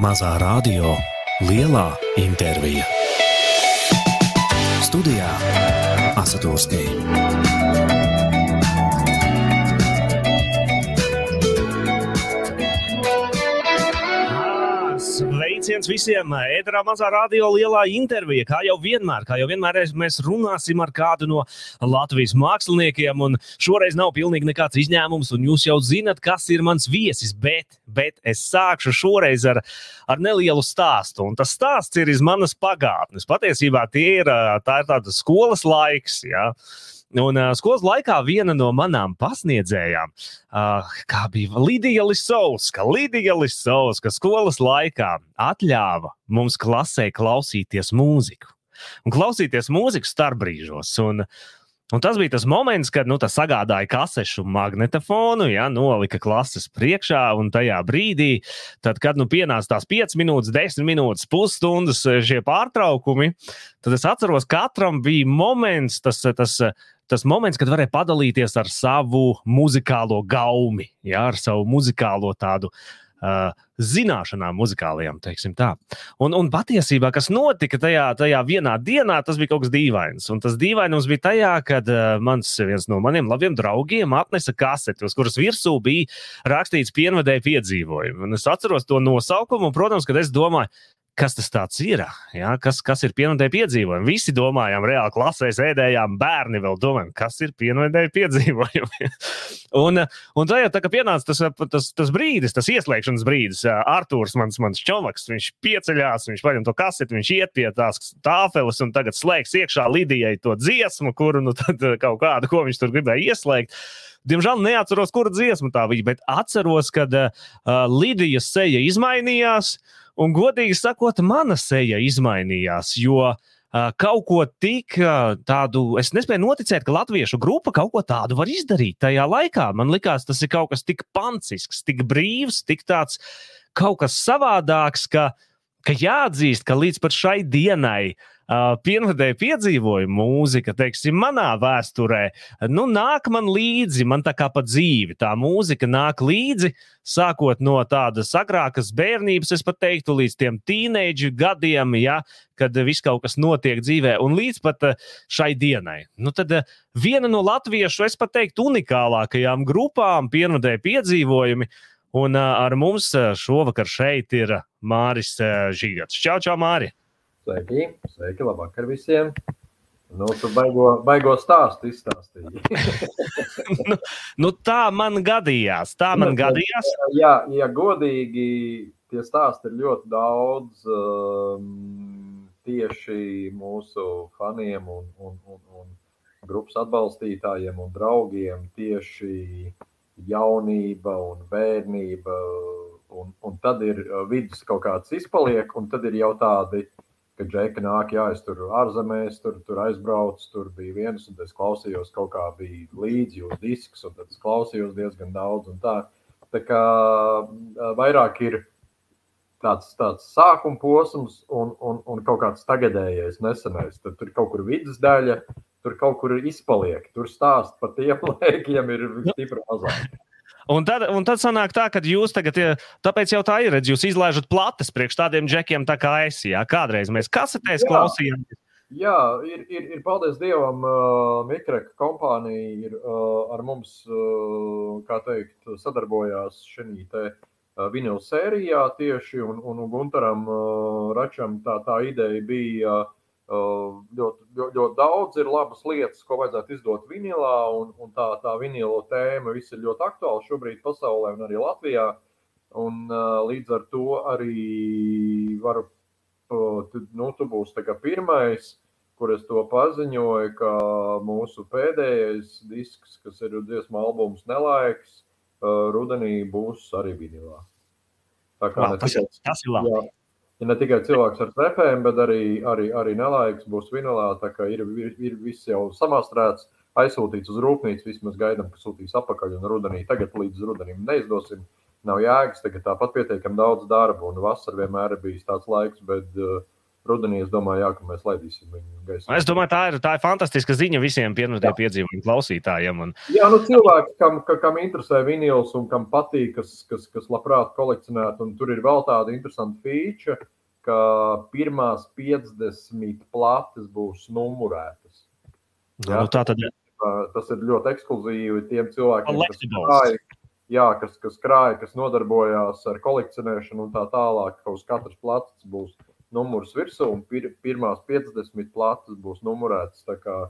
Mazā radio, lielā intervija. Studijā Asatūrskija. Sveiciens visiem! Ēterā mazā radio lielā intervija. Kā jau vienmēr, kā jau vienmēr mēs runāsim ar kādu no Latvijas māksliniekiem. Šoreiz nav pilnīgi nekāds izņēmums, un jūs jau zinat, kas ir mans viesis. Bet, bet es sākšu šoreiz ar, ar nelielu stāstu. Un tas stāsts ir iz manas pagātnes. Patiesībā tie ir, tā ir tāda skolas laiks. Ja? Un uh, skolas laikā viena no manām pasniedzējām, uh, kā bija Lidija Lisovska, Lidija Lisovska, skolas laikā atļāva mums klasē klausīties mūziku. Un klausīties mūziku starpbrīžos. Un, Un tas bija tas moments, kad nu, tas sagādāja kasešu magnetofonu, ja, nolika klases priekšā, un tajā brīdī, tad, kad nu, pienāca tās 5 minūtes, 10 minūtes, pusstundas šie pārtraukumi, tad es atceros, ka katram bija moments, tas, tas, tas moments, kad varēja padalīties ar savu muzikālo gaumi, ja, ar savu muzikālo tādu. Uh, zināšanām, muzikālajām, teiksim tā. Un, un patiesībā, kas notika tajā, tajā vienā dienā, tas bija kaut kas dīvains. Un tas dīvainums bija tajā, kad uh, mans viens no maniem labiem draugiem atnesa kaseti, uz kuras virsū bija rakstīts pienvedēju piedzīvojumi. Un es atceros to nosaukumu, un, protams, kad es domāju, kas tas ir. Ja? Kas, kas ir pienvedēji piedzīvojumi? Visi domājām, reāli klasē sēdējām, bērni vēl domājām, kas ir pienvedēji piedzīvojumi. un, un jau tā, kad pienāca tas, tas, tas brīdis, tas ieslēgšanas brīdis, Arthurs, mans, mans čomaks, viņš pieceļās, viņš paņem to kaseti, viņš iet pie tās tāfeles un tagad slēgs iekšā Lidijai to dziesmu, kuru nu, kaut kādu, ko viņš tur gribēja ieslēgt. Diemžēl neatceros, kura dziesma tā bija, bet atceros, kad uh, Lidijas seja izmainījās. Un, godīgi sakot, mana seja izmainījās, jo uh, kaut ko tik uh, tādu, es nespēju noticēt, ka latviešu grupa kaut ko tādu var izdarīt tajā laikā. Man liekas, tas ir kaut kas tik pancisks, tik brīvs, tik tāds kaut kas savādāks, ka, ka jāatzīst, ka līdz pat šai dienai uh, pilnvērtēji piedzīvoju mūzika, teiksim, manā vēsturē, nu, nāk man līdzi, man tā kā pa dzīvi. Tā mūzika nāk līdzi, sākot no tādas agrākas bērnības, es pat teiktu, līdz tiem tīneģu gadiem, ja, kad viss kaut kas notiek dzīvē, un līdz pat šai dienai. Nu, tad viena no latviešu, es pat teiktu, unikālākajām grupām, pienvadēja piedzīvojumi. Un ar mums šovakar šeit ir Māris Žigats. Čau, čau, Māri! Sveiki, sveiki, labvakar visiem. Nu, tu baigo, baigo stāstu izstāstīji. nu, nu, tā man gadījās. Tā man nu, gadījās. Jā, ja godīgi, tie stāsti ir ļoti daudz um, tieši mūsu faniem un, un, un, un grupas atbalstītājiem un draugiem. Tieši jaunība un bērnība. Un, un tad ir vidus kaut kāds izpaliek, un tad ir jau tādi ka džeka nāk, jā, es tur ārzemēs, tur, tur aizbraucu, tur bija viens, un es klausījos kaut kā bija līdzi uz disks, un tad es klausījos diezgan daudz, un tā, tā kā vairāk ir tāds, tāds sākuma posms un, un, un kaut kāds tagadējais, nesenais, tad tur kaut kur vidus daļa, tur kaut kur izpaliek, tur stāst par tiem laikiem ir stipri mazāk. Un tad, un tad sanāk tā, ka jūs tagad, tāpēc jau tā ir, redz, jūs izlaižat plates priekš tādiem džekiem, tā kā es. Jā, kādreiz mēs kasetēs klausījāmies. Jā, ir, ir, ir paldies Dievam, uh, Mikreka kompānija ir uh, ar mums, uh, kā teikt, sadarbojās šī te uh, vinila sērijā tieši, un, un Guntaram uh, Račam tā, tā ideja bija uh, ļoti, ļoti, ļoti daudz ir labas lietas, ko vajadzētu izdot vinilā, un, un tā, tā vinila tēma viss ir ļoti aktuāla šobrīd pasaulē un arī Latvijā. Un, līdz ar to arī varu, nu, tu būsi pirmais, kur es to paziņoju, ka mūsu pēdējais disks, kas ir dziesmu albums Nelaiks, rudenī būs arī vinilā. Tā kā Vā, tas, tikai, tas ir labi. Jā, ja ne tikai cilvēks ar trepēm, bet arī, arī, arī nelaiks būs vinilā. Tā kā ir, ir, ir viss jau samastrēts, aizsūtīts uz rūpnīcu. Vismaz gaidām, ka sūtīs apakaļ un rudenī. Tagad līdz rudenim neizdosim. Nav jēgas, tagad tāpat pietiekami daudz darba, un vasarā vienmēr ir bijis tāds laiks, bet uh, rudenī es domāju, jā, ka mēs laidīsim viņu gaisā. Es domāju, tā ir, tā ir fantastiska ziņa visiem pienotiem piedzīvojumu klausītājiem. Un... Jā, nu cilvēki, kam, ka, kam interesē vinils un kam patīk, kas, kas, kas labprāt kolekcionēt, un tur ir vēl tāda interesanta feature, ka pirmās 50 plates būs numurētas. Jā, nu, tā tad Tas ir ļoti ekskluzīvi tiem cilvēkiem, kas krāja, jā, kas, kas krāja, kas nodarbojās ar kolekcionēšanu un tā tālāk. ka Uz katras plates būs numurs virsū, un pir, pirmās 50 plates būs numurētas. tā kā,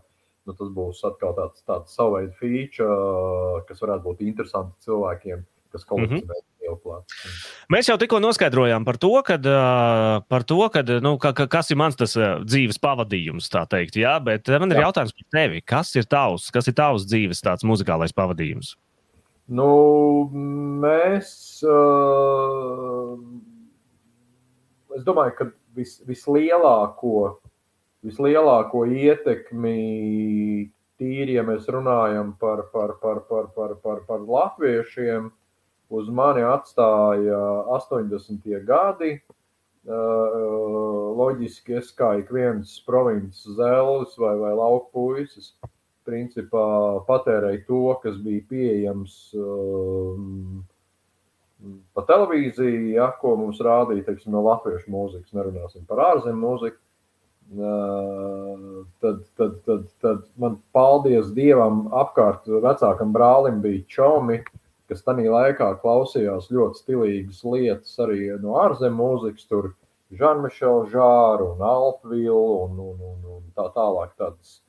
Nu, tas būs atkal tāds, tāds savveida feature, kas varētu būt interesanti cilvēkiem, kas kolekcionē jau plātus. Mēs jau tikko noskaidrojām par to, kad, par to kad, nu, ka, ka, kas ir mans tas, dzīves pavadījums. tā Teikt, jā, bet man ir Jā. jautājums par tevi. Kas ir tavs, kas ir tavs dzīves tāds muzikālais pavadījums? Nu, mēs. Uh, es domāju, ka vis, vislielāko, vislielāko ietekmi, tīri, ja mēs runājam par, par, par, par, par, par, par latviešiem, uz mani atstāja 80. gadi. Uh, loģiski, es kā ik viens provinces zēlis vai, vai lauku puisis, principā patērēju to, kas bija pieejams um, pa televīziju, ja, ko mums rādīja teiksim, no latviešu mūzikas, nerunāsim par ārzemju mūziku. Uh, tad, tad, tad, tad man, paldies Dievam, apkārt vecākam brālim bija čomi, kas tajā laikā klausījās ļoti stilīgas lietas arī no ārzemju mūzikas. Tur Žanmišela Žāru un Alpvilu un, un, un, un tā tālāk. Tādas,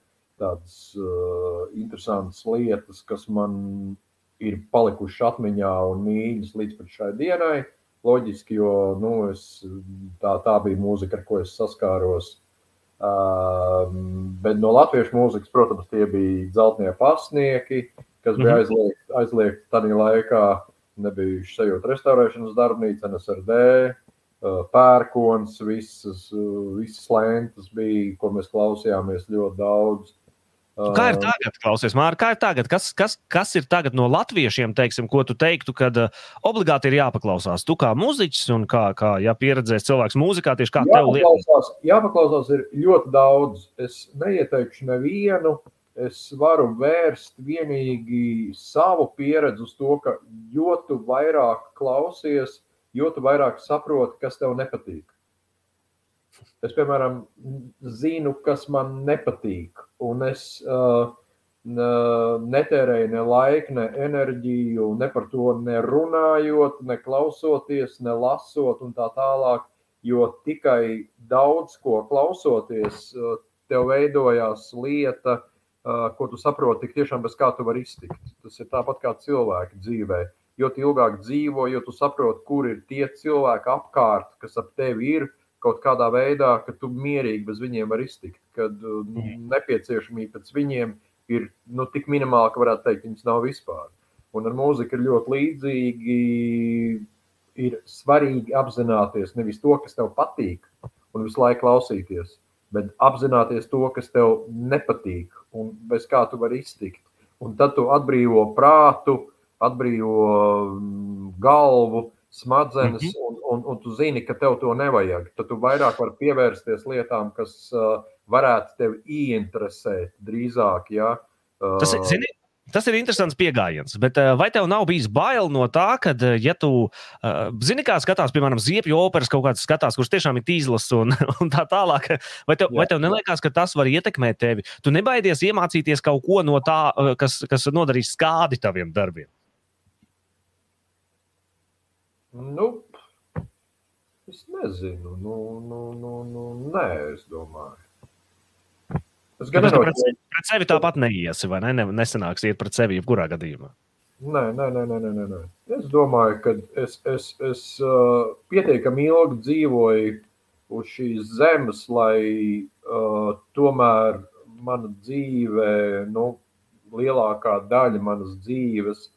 tādas uh, interesantas lietas, kas man ir palikušas atmiņā un mīļas līdz pat šai dienai. Loģiski, jo nu, es, tā, tā bija mūzika, ar ko es saskāros. Uh, bet no latviešu mūzikas, protams, tie bija dzeltnie pasnieki, kas bija Mhm. aizliegti aizliegt tādā laikā. Nebija sajūta restaurēšanas darbnīca, NSRD, pērkons, visas, visas lentes bija, ko mēs klausījāmies ļoti daudz. Kā ir tagad, klausies, Mārka, kā ir tagad? Kas, kas, kas ir tagad no latviešiem, teiksim, ko tu teiktu, kad obligāti ir jāpaklausās? Tu kā mūziķis un kā, kā ja pieredzējis cilvēks mūzikā, tieši kā tev liekas? jāpaklausās ir ļoti daudz. Es neieteikšu nevienu. Es varu vērst vienīgi savu pieredzi uz to, ka jo tu vairāk klausies, jo tu vairāk saproti, kas tev nepatīk. Es, piemēram, zinu, kas man nepatīk, un es uh, netērēju ne laiku, ne enerģiju, ne par to nerunājot, ne klausoties, ne lasot, un tā tālāk. Jo tikai daudz ko klausoties, uh, tev veidojās lieta, uh, ko tu saproti, tik tiešām bez kā tu vari iztikt. Tas ir tāpat kā cilvēki dzīvē. Jo ilgāk dzīvo, jo tu saproti, kur ir tie cilvēki apkārt, kas ap tevi ir kaut kādā veidā, ka tu mierīgi bez viņiem vari iztikt. Kad uh, nepieciešamība pēc viņiem ir nu, tik minimāla, ka varētu teikt, viņas nav vispār. Un ar mūziku ir ļoti līdzīgi. Ir svarīgi apzināties nevis to, kas tev patīk, un visu laiku klausīties, bet apzināties to, kas tev nepatīk un bez kā tu vari iztikt. Un tad tu atbrīvo prātu, atbrīvo mm, galvu, smadzenes, Mhm. un, un, un tu zini, ka tev to nevajag. Tad tu vairāk vari pievērsties lietām, kas uh, varētu tevi ieinteresēt drīzāk. Ja? Uh, Tas, zini, tas ir interesants pieejams, bet uh, vai tev nav bijis bail no tā, ka, ja tu uh, zini, kā skatās, piemēram, ziepju operas kaut kādas skatās, kuras tiešām ir tīzlas un, un tā tālāk, vai tev, Jā. vai tev neliekas, ka tas var ietekmēt tevi? Tu nebaidies iemācīties kaut ko no tā, uh, kas, kas nodarīs skādi taviem darbiem. Nu, es nezinu. Nu, nu, nu, nu, nē, es domāju. Es gan nenoķēru. pret, pret sevi tāpat neiesi, vai ne? ne nesanāks iet pret sevi jebkurā gadījumā. Nē, nē, nē, nē, nē, nē, nē. Es domāju, ka es, es, es uh, pietiekami ilgi dzīvoju uz šīs zemes, lai uh, tomēr mana dzīve, nu, lielākā daļa manas dzīves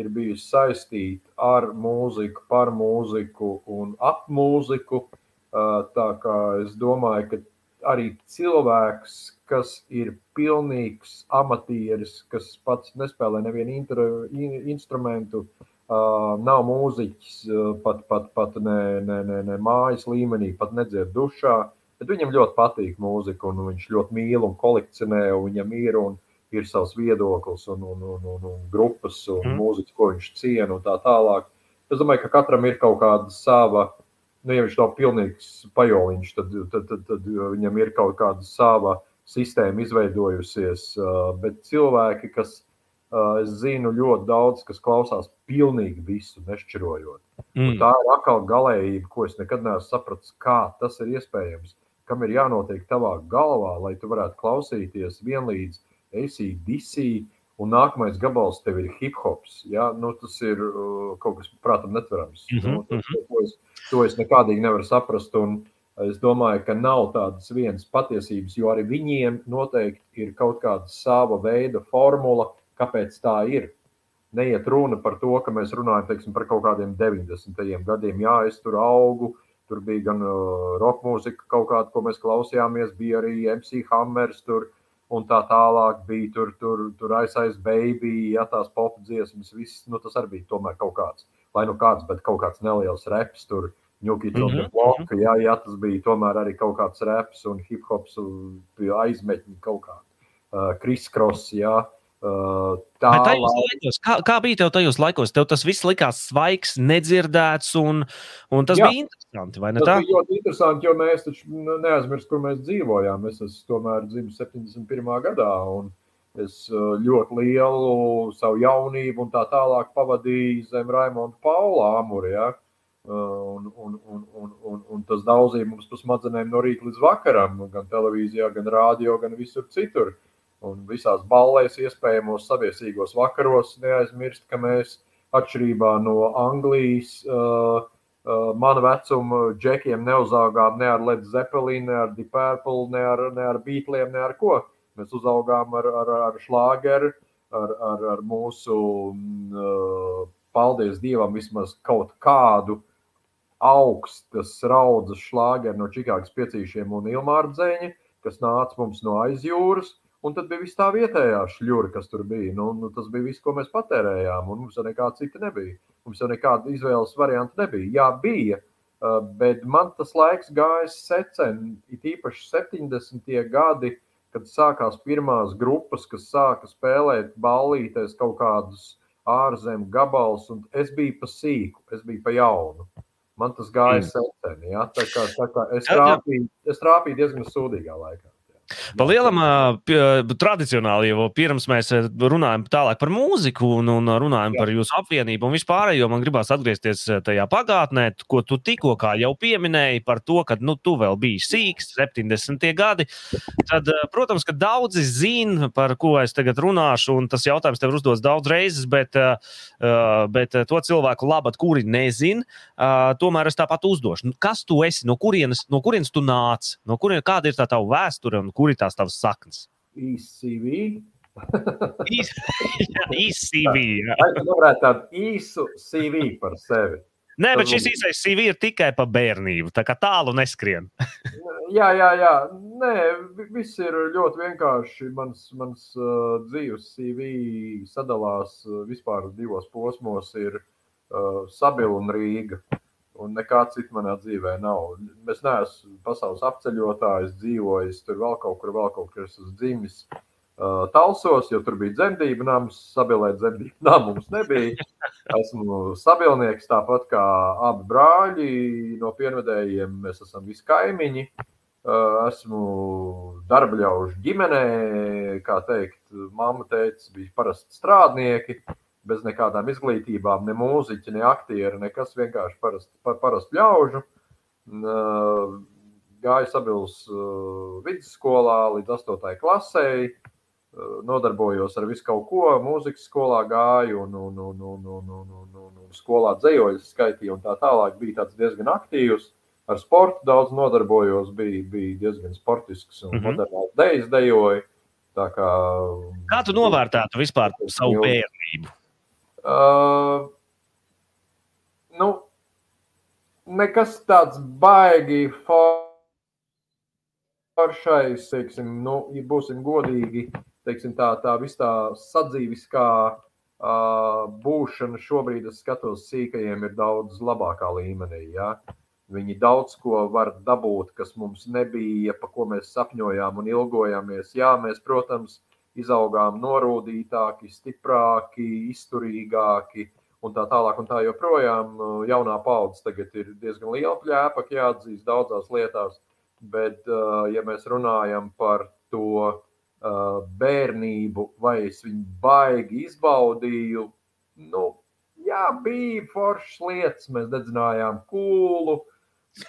ir bijusi saistīta ar mūziku, par mūziku un ap mūziku. Uh, tā kā es domāju, ka arī cilvēks, kas ir pilnīgs amatieris, kas pats nespēlē nevienu instrumentu, uh, nav mūziķis, uh, pat, pat, pat ne, ne, ne, ne mājas līmenī, pat nedzird dušā. Bet viņam ļoti patīk mūzika, un viņš ļoti mīl un kolekcionē, un viņam ir, un ir savs viedoklis, un, un, un, un, un grupas, un mm. mūzikas, ko viņš ciena, un tā tālāk. Es domāju, ka katram ir kaut kāda sava, nu, ja viņš nav pilnīgs pajoliņš, tad, tad, tad, tad viņam ir kaut kāda sava sistēma izveidojusies. Bet cilvēki, kas es zinu ļoti daudz, kas klausās pilnīgi visu, nešķirojot. Mm. Un tā ir atkal galējība, ko es nekad neesmu sapratis, kā tas ir iespējams. Kam ir jānotiek tavā galvā, lai tu varētu klausīties vienlīdz ACDC, un nākamais gabals tev ir hip hops. Ja? Nu, tas ir uh, kaut kas, prātam, netverams. Mm -hmm. nu, tas, mhm. to, es, to es nekādīgi nevaru saprast. Un, Es domāju, ka nav tādas vienas patiesības, jo arī viņiem noteikti ir kaut kāda sava veida formula, Kāpēc tā ir? Neiet runa par to, ka mēs runājam teiksim, par kaut kādiem 90. gadiem. Jā, es tur augu, tur bija gan uh, roka mūzika, kaut kāda, ko mēs klausījāmies, bija arī MC Hammers. Tur, Un tā tālāk bija tur, tur, tur aizsācis baby, ja tās pop dziesmas, viss, nu, tas arī bija tomēr kaut kāds, lai nu kāds, bet kaut kāds neliels reps tur, ņūkīt mm -hmm. bloku, jā, jā, tas bija tomēr arī kaut kāds reps un hip hops, bija aizmetņi kaut kā. Uh, Kris Kross, jā, Uh, tā laikos, kā, kā bija tev tajos laikos? Tev tas viss likās svaigs, nedzirdēts, un, un tas Jā. bija interesanti. Tas tā? bija ļoti interesanti, jo mēs taču neaizmirstam, kur mēs dzīvojām. Es esmu tomēr dzimis 71. gadā, un es uh, ļoti lielu savu jaunību un tā tālāk pavadīju zem Raimonda Paula amura. Ja? Uh, un, un, un, un, un, un tas daudzīja mums pa smadzenēm no rīta līdz vakaram, gan televīzijā, gan rādio, gan visur citur. Uh, un visās ballēs, iespējamos saviesīgos vakaros. Neaizmirst, ka mēs atšķirībā no Anglijas, uh, uh, mana vecuma džekiem neuzaugām ne ar Led Zeppelin, ne ar Deep Purple, ne ar, ne ar Beatliem, ne ar ko. Mēs uzaugām ar, ar, ar šlāgeru, ar, ar, ar mūsu, uh, paldies Dievam, vismaz kaut kādu augstas raudzes šlāgeru no Čikāgas piecīšiem un Ilmāra dzēņa, kas nāca mums no aizjūras. Un tad bija viss tā vietējā šļūra, kas tur bija. Nu, nu, tas bija viss, ko mēs patērējām, un mums jau nekāda cita nebija. Mums jau nekāda izvēles varianta nebija. Jā, bija, uh, bet man tas laiks gāja secen, it īpaši 70. gadi, kad sākās pirmās grupas, kas sāka spēlēt ballītēs kaut kādus ārzemju gabalus, un es biju pa sīku, es biju pa jaunu. Man tas gāja mm. secen, ja? tā kā, tā kā es, trāpīju, es trāpīju diezgan sūdīgā laikā. Pa lielam, tradicionāli jau pirms mēs runājam tālāk par mūziku un, un runājam Jā. par jūsu apvienību un vispārējo, man gribās atgriezties tajā pagātnē, ko tu tikko jau pieminēji par to, ka nu, tu vēl biji sīgs, 70. gadi. Tad, protams, ka daudzi zina, par ko es tagad runāšu, un tas jautājums tev uzdos daudz reizes, bet, bet to cilvēku labat, kuri nezina, tomēr es tāpat uzdošu. Nu, kas tu esi, no kurienes, no kurienes tu nāc, no kurienes, kāda ir tā tava vēsture kur ir tās tavas saknes? ICV. Īsi CV. Es varētu tādu īsu CV par sevi. Nē, bet šis īsais CV ir tikai par bērnību. Tā kā tālu neskrien. jā, jā, jā. Nē, viss ir ļoti vienkārši. Mans, mans uh, dzīves CV sadalās uh, vispār divos posmos. Ir uh, Sabila un Rīga. Uh, un nekā cita manā dzīvē nav. Es neesmu pasaules apceļotājs, dzīvojis tur vēl kaut kur, vēl kaut kur esmu dzimis. Uh, Talsos, jo tur bija dzemdību nams, sabilēt dzemdību namu mums nebija. Esmu sabilnieks, tāpat kā abi brāļi no pienvedējiem. Mēs esam visi kaimiņi. Uh, esmu darbļaužu ģimenē, kā teikt, mamma teica, bija parasti strādnieki. Uh, bez nekādām izglītībām, ne mūziķi, ne aktieri, nekas vienkārši parasti par, parast ļaužu. Gāju Sabils vidusskolā līdz 8. klasei, nodarbojos ar visu kaut ko, mūzikas skolā gāju un, un, un, un, un, un, un, un, un skolā dzējoļus skaitīju un tā tālāk. Bija tāds diezgan aktīvs. Ar sportu daudz nodarbojos, bija, bija diezgan sportisks un mm -hmm. modernāls dejas dejoju. Kā, kā tu novērtētu vispār savu bērnību? Uh, nu, nekas tāds baigi foršais, teiksim, nu, ja būsim godīgi, teiksim, tā, tā vis tā sadzīviskā uh, būšana šobrīd, es skatos, sīkajiem ir daudz labākā līmenī. Ja? Viņi daudz ko var dabūt, kas mums nebija, pa ko mēs sapņojām un ilgojāmies. Jā, mēs, protams, izaugām norūdītāki, stiprāki, izturīgāki un tā tālāk. Un tā joprojām jaunā paudze tagad ir diezgan liela plēpa, jāatzīst daudzās lietās. Bet, ja mēs runājam par to bērnību, vai es viņu baigi izbaudīju, nu, jā, bija foršas lietas. Mēs dedzinājām kūlu,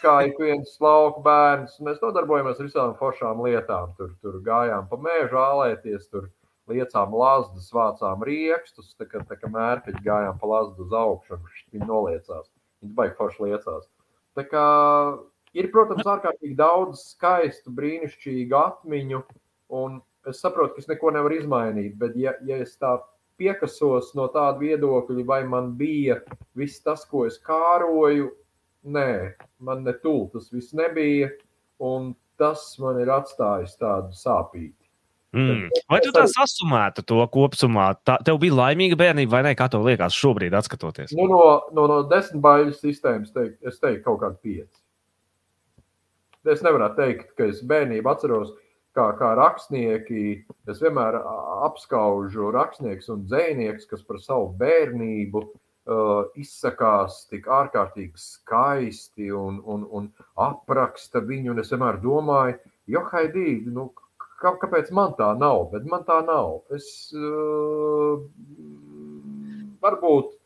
kā ik viens lauka bērns. Mēs nodarbojamies ar visām foršām lietām. Tur, tur gājām pa mēžu, ālēties, tur liecām lazdas, vācām rīkstus. Tā kā, tā kā mērķi gājām pa lazdu uz augšu, viņi noliecās. Viņi baigi forši liecās. Tā kā ir, protams, ārkārtīgi daudz skaistu, brīnišķīgu atmiņu, un es saprotu, ka es neko nevaru izmainīt, bet ja, ja es tā piekasos no tāda viedokļa, vai man bija viss tas, ko es kāroju, nē, man ne tuvu tas viss nebija, un tas man ir atstājis tādu sāpīgu. Mm. Vai tu tā sasumētu to kopumā? Tā, tev bija laimīga bērnība, vai ne? Kā tev liekas šobrīd, skatoties? Nu, no, no, no desmit baļu sistēmas teik, es teiktu kaut kādu pieci. Es nevaru teikt, ka es bērnību atceros, kā, kā rakstnieki. Es vienmēr apskaužu rakstniekus un dzēniekus, kas par savu bērnību uh, izsakās tik ārkārtīgi skaisti un, un, un apraksta viņu. Un es vienmēr domāju, jo Haidī, nu, kā, kāpēc man tā nav? Bet man tā nav. Es uh, varbūt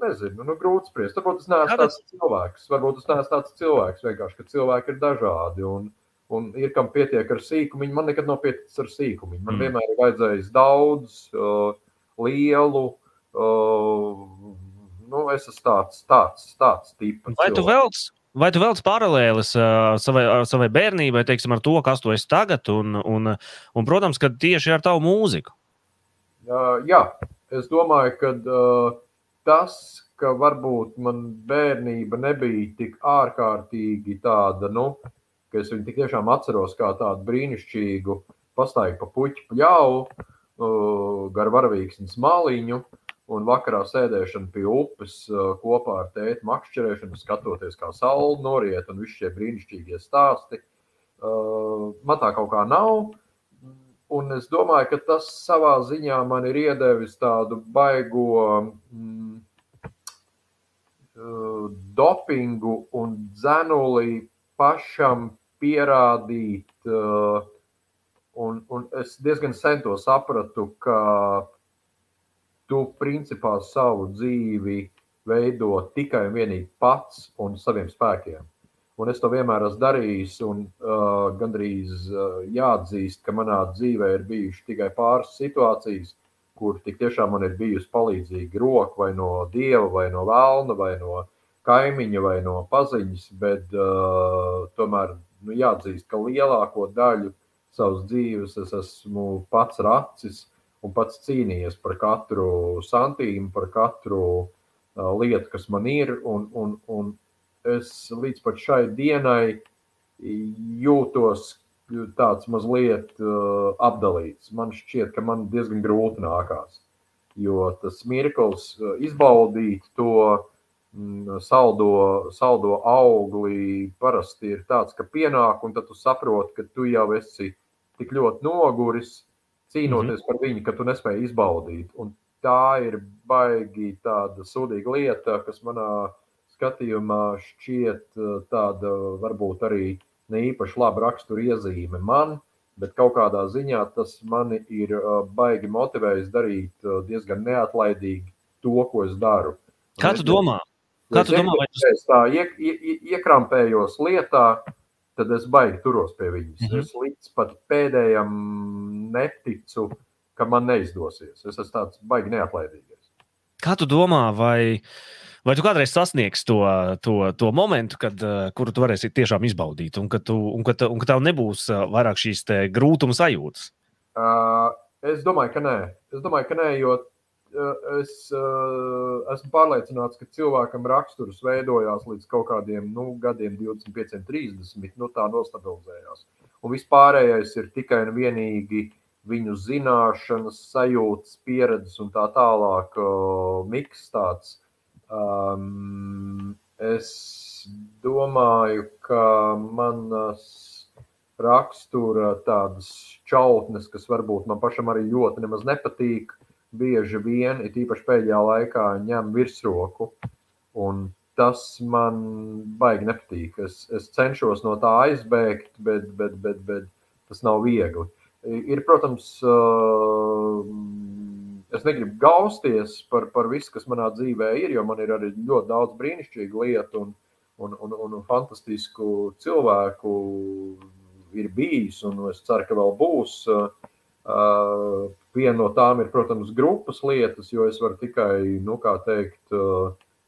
nezinu, nu, grūti spriest. Varbūt tas neesmu tāds cilvēks. Varbūt tas neesmu tāds cilvēks. Vienkārši, ka cilvēki ir dažādi. Un, un ir kam pietiek ar sīkumu. Man nekad nav pieticis ar sīkumu. Man mm. vienmēr ir vajadzējis daudz, uh, lielu. Uh, nu, es esmu tāds, tāds, tāds tips. Vai cilvēks. tu velc? Vai tu velc paralēlis uh, savai, savai bērnībai, teiksim, ar to, kas tu esi tagad, un, un, un protams, ka tieši ar tavu mūziku? Uh, jā, es domāju, ka uh, tas, ka varbūt man bērnība nebija tik ārkārtīgi tāda, nu, ka es viņu tiešām atceros kā tādu brīnišķīgu pastaigu pa puķu pļauju, uh, gar varavīksnes maliņu, un vakarā sēdēšana pie upes kopā ar tēti makšķerēšanu, skatoties, kā saule noriet un visi šie brīnišķīgie stāsti. Man tā kaut kā nav. Un es domāju, ka tas savā ziņā man ir iedevis tādu baigo mm, dopingu un dzenuli pašam pierādīt. Un, un es diezgan sen to sapratu, ka tu principā savu dzīvi veido tikai un vienīgi pats un saviem spēkiem. Un es to vienmēr esmu darījis, un uh, gandrīz uh, jāatzīst, ka manā dzīvē ir bijušas tikai pāris situācijas, kur tiešām man ir bijusi palīdzīga roka vai no dieva, vai no vēlna, vai no kaimiņa, vai no paziņas. Bet uh, tomēr nu, jāatzīst, ka lielāko daļu savas dzīves es esmu pats racis un pats cīnījies par katru santīmu, par katru uh, lietu, kas man ir. Un, un, un es līdz pat šai dienai jūtos tāds mazliet uh, apdalīts. Man šķiet, ka man diezgan grūti nākās. Jo tas mirklis uh, izbaudīt to mm, saldo, saldo augli parasti ir tāds, ka pienāk, un tad tu saproti, ka tu jau esi tik ļoti noguris, cīnoties mm -hmm. par viņu, ka tu nespēji izbaudīt. Un tā ir baigi tāda sūdīga lieta, kas manā skatījumā šķiet eh, tāda varbūt arī ne īpaši laba rakstura iezīme man, bet kaut kādā ziņā tas mani ir eh, baigi motivējis darīt eh, diezgan neatlaidīgi to, ko es daru. Kā tu domā? Kā tu domā, vai tas... Es tā iek, ie, iekrampējos lietā, tad es baigi turos pie viņas. Mm -hmm. Es līdz pat pēdējam neticu, ka man neizdosies. Es esmu tāds baigi neatlaidīgais. Kā tu domā, vai, vai tu kādreiz sasniegsi to, to, to momentu, kad, uh, kuru tu varēsi tiešām izbaudīt, un ka, tu, un ka, un ka tev nebūs uh, vairāk šīs grūtuma sajūtas? Uh, es domāju, ka nē. Es domāju, ka nē, jo Eh, es uh, esmu pārliecināts, ka cilvēkam raksturs veidojās līdz kaut kādiem nu, gadiem, 25, 30. Nu, tā nostabilizējās. Un vispārējais ir tikai un vienīgi viņu zināšanas, sajūtas, pieredzes un tā tālāk. Uh, miks tāds. Um, es domāju, ka manas rakstura tādas čautnes, kas varbūt man pašam arī ļoti nepatīk, bieži vien, it īpaši pēdējā laikā, ņem virsroku. Un tas man baigi nepatīk. Es, es cenšos no tā aizbēgt, bet, bet, bet, bet tas nav viegli. Ir, protams, es negribu gausties par, par visu, kas manā dzīvē ir, jo man ir arī ļoti daudz brīnišķīgu lietu un, un, un, un fantastisku cilvēku ir bijis, un es ceru, ka vēl būs. Viena no tām ir, protams, grupas lietas, jo es varu tikai, nu, kā teikt,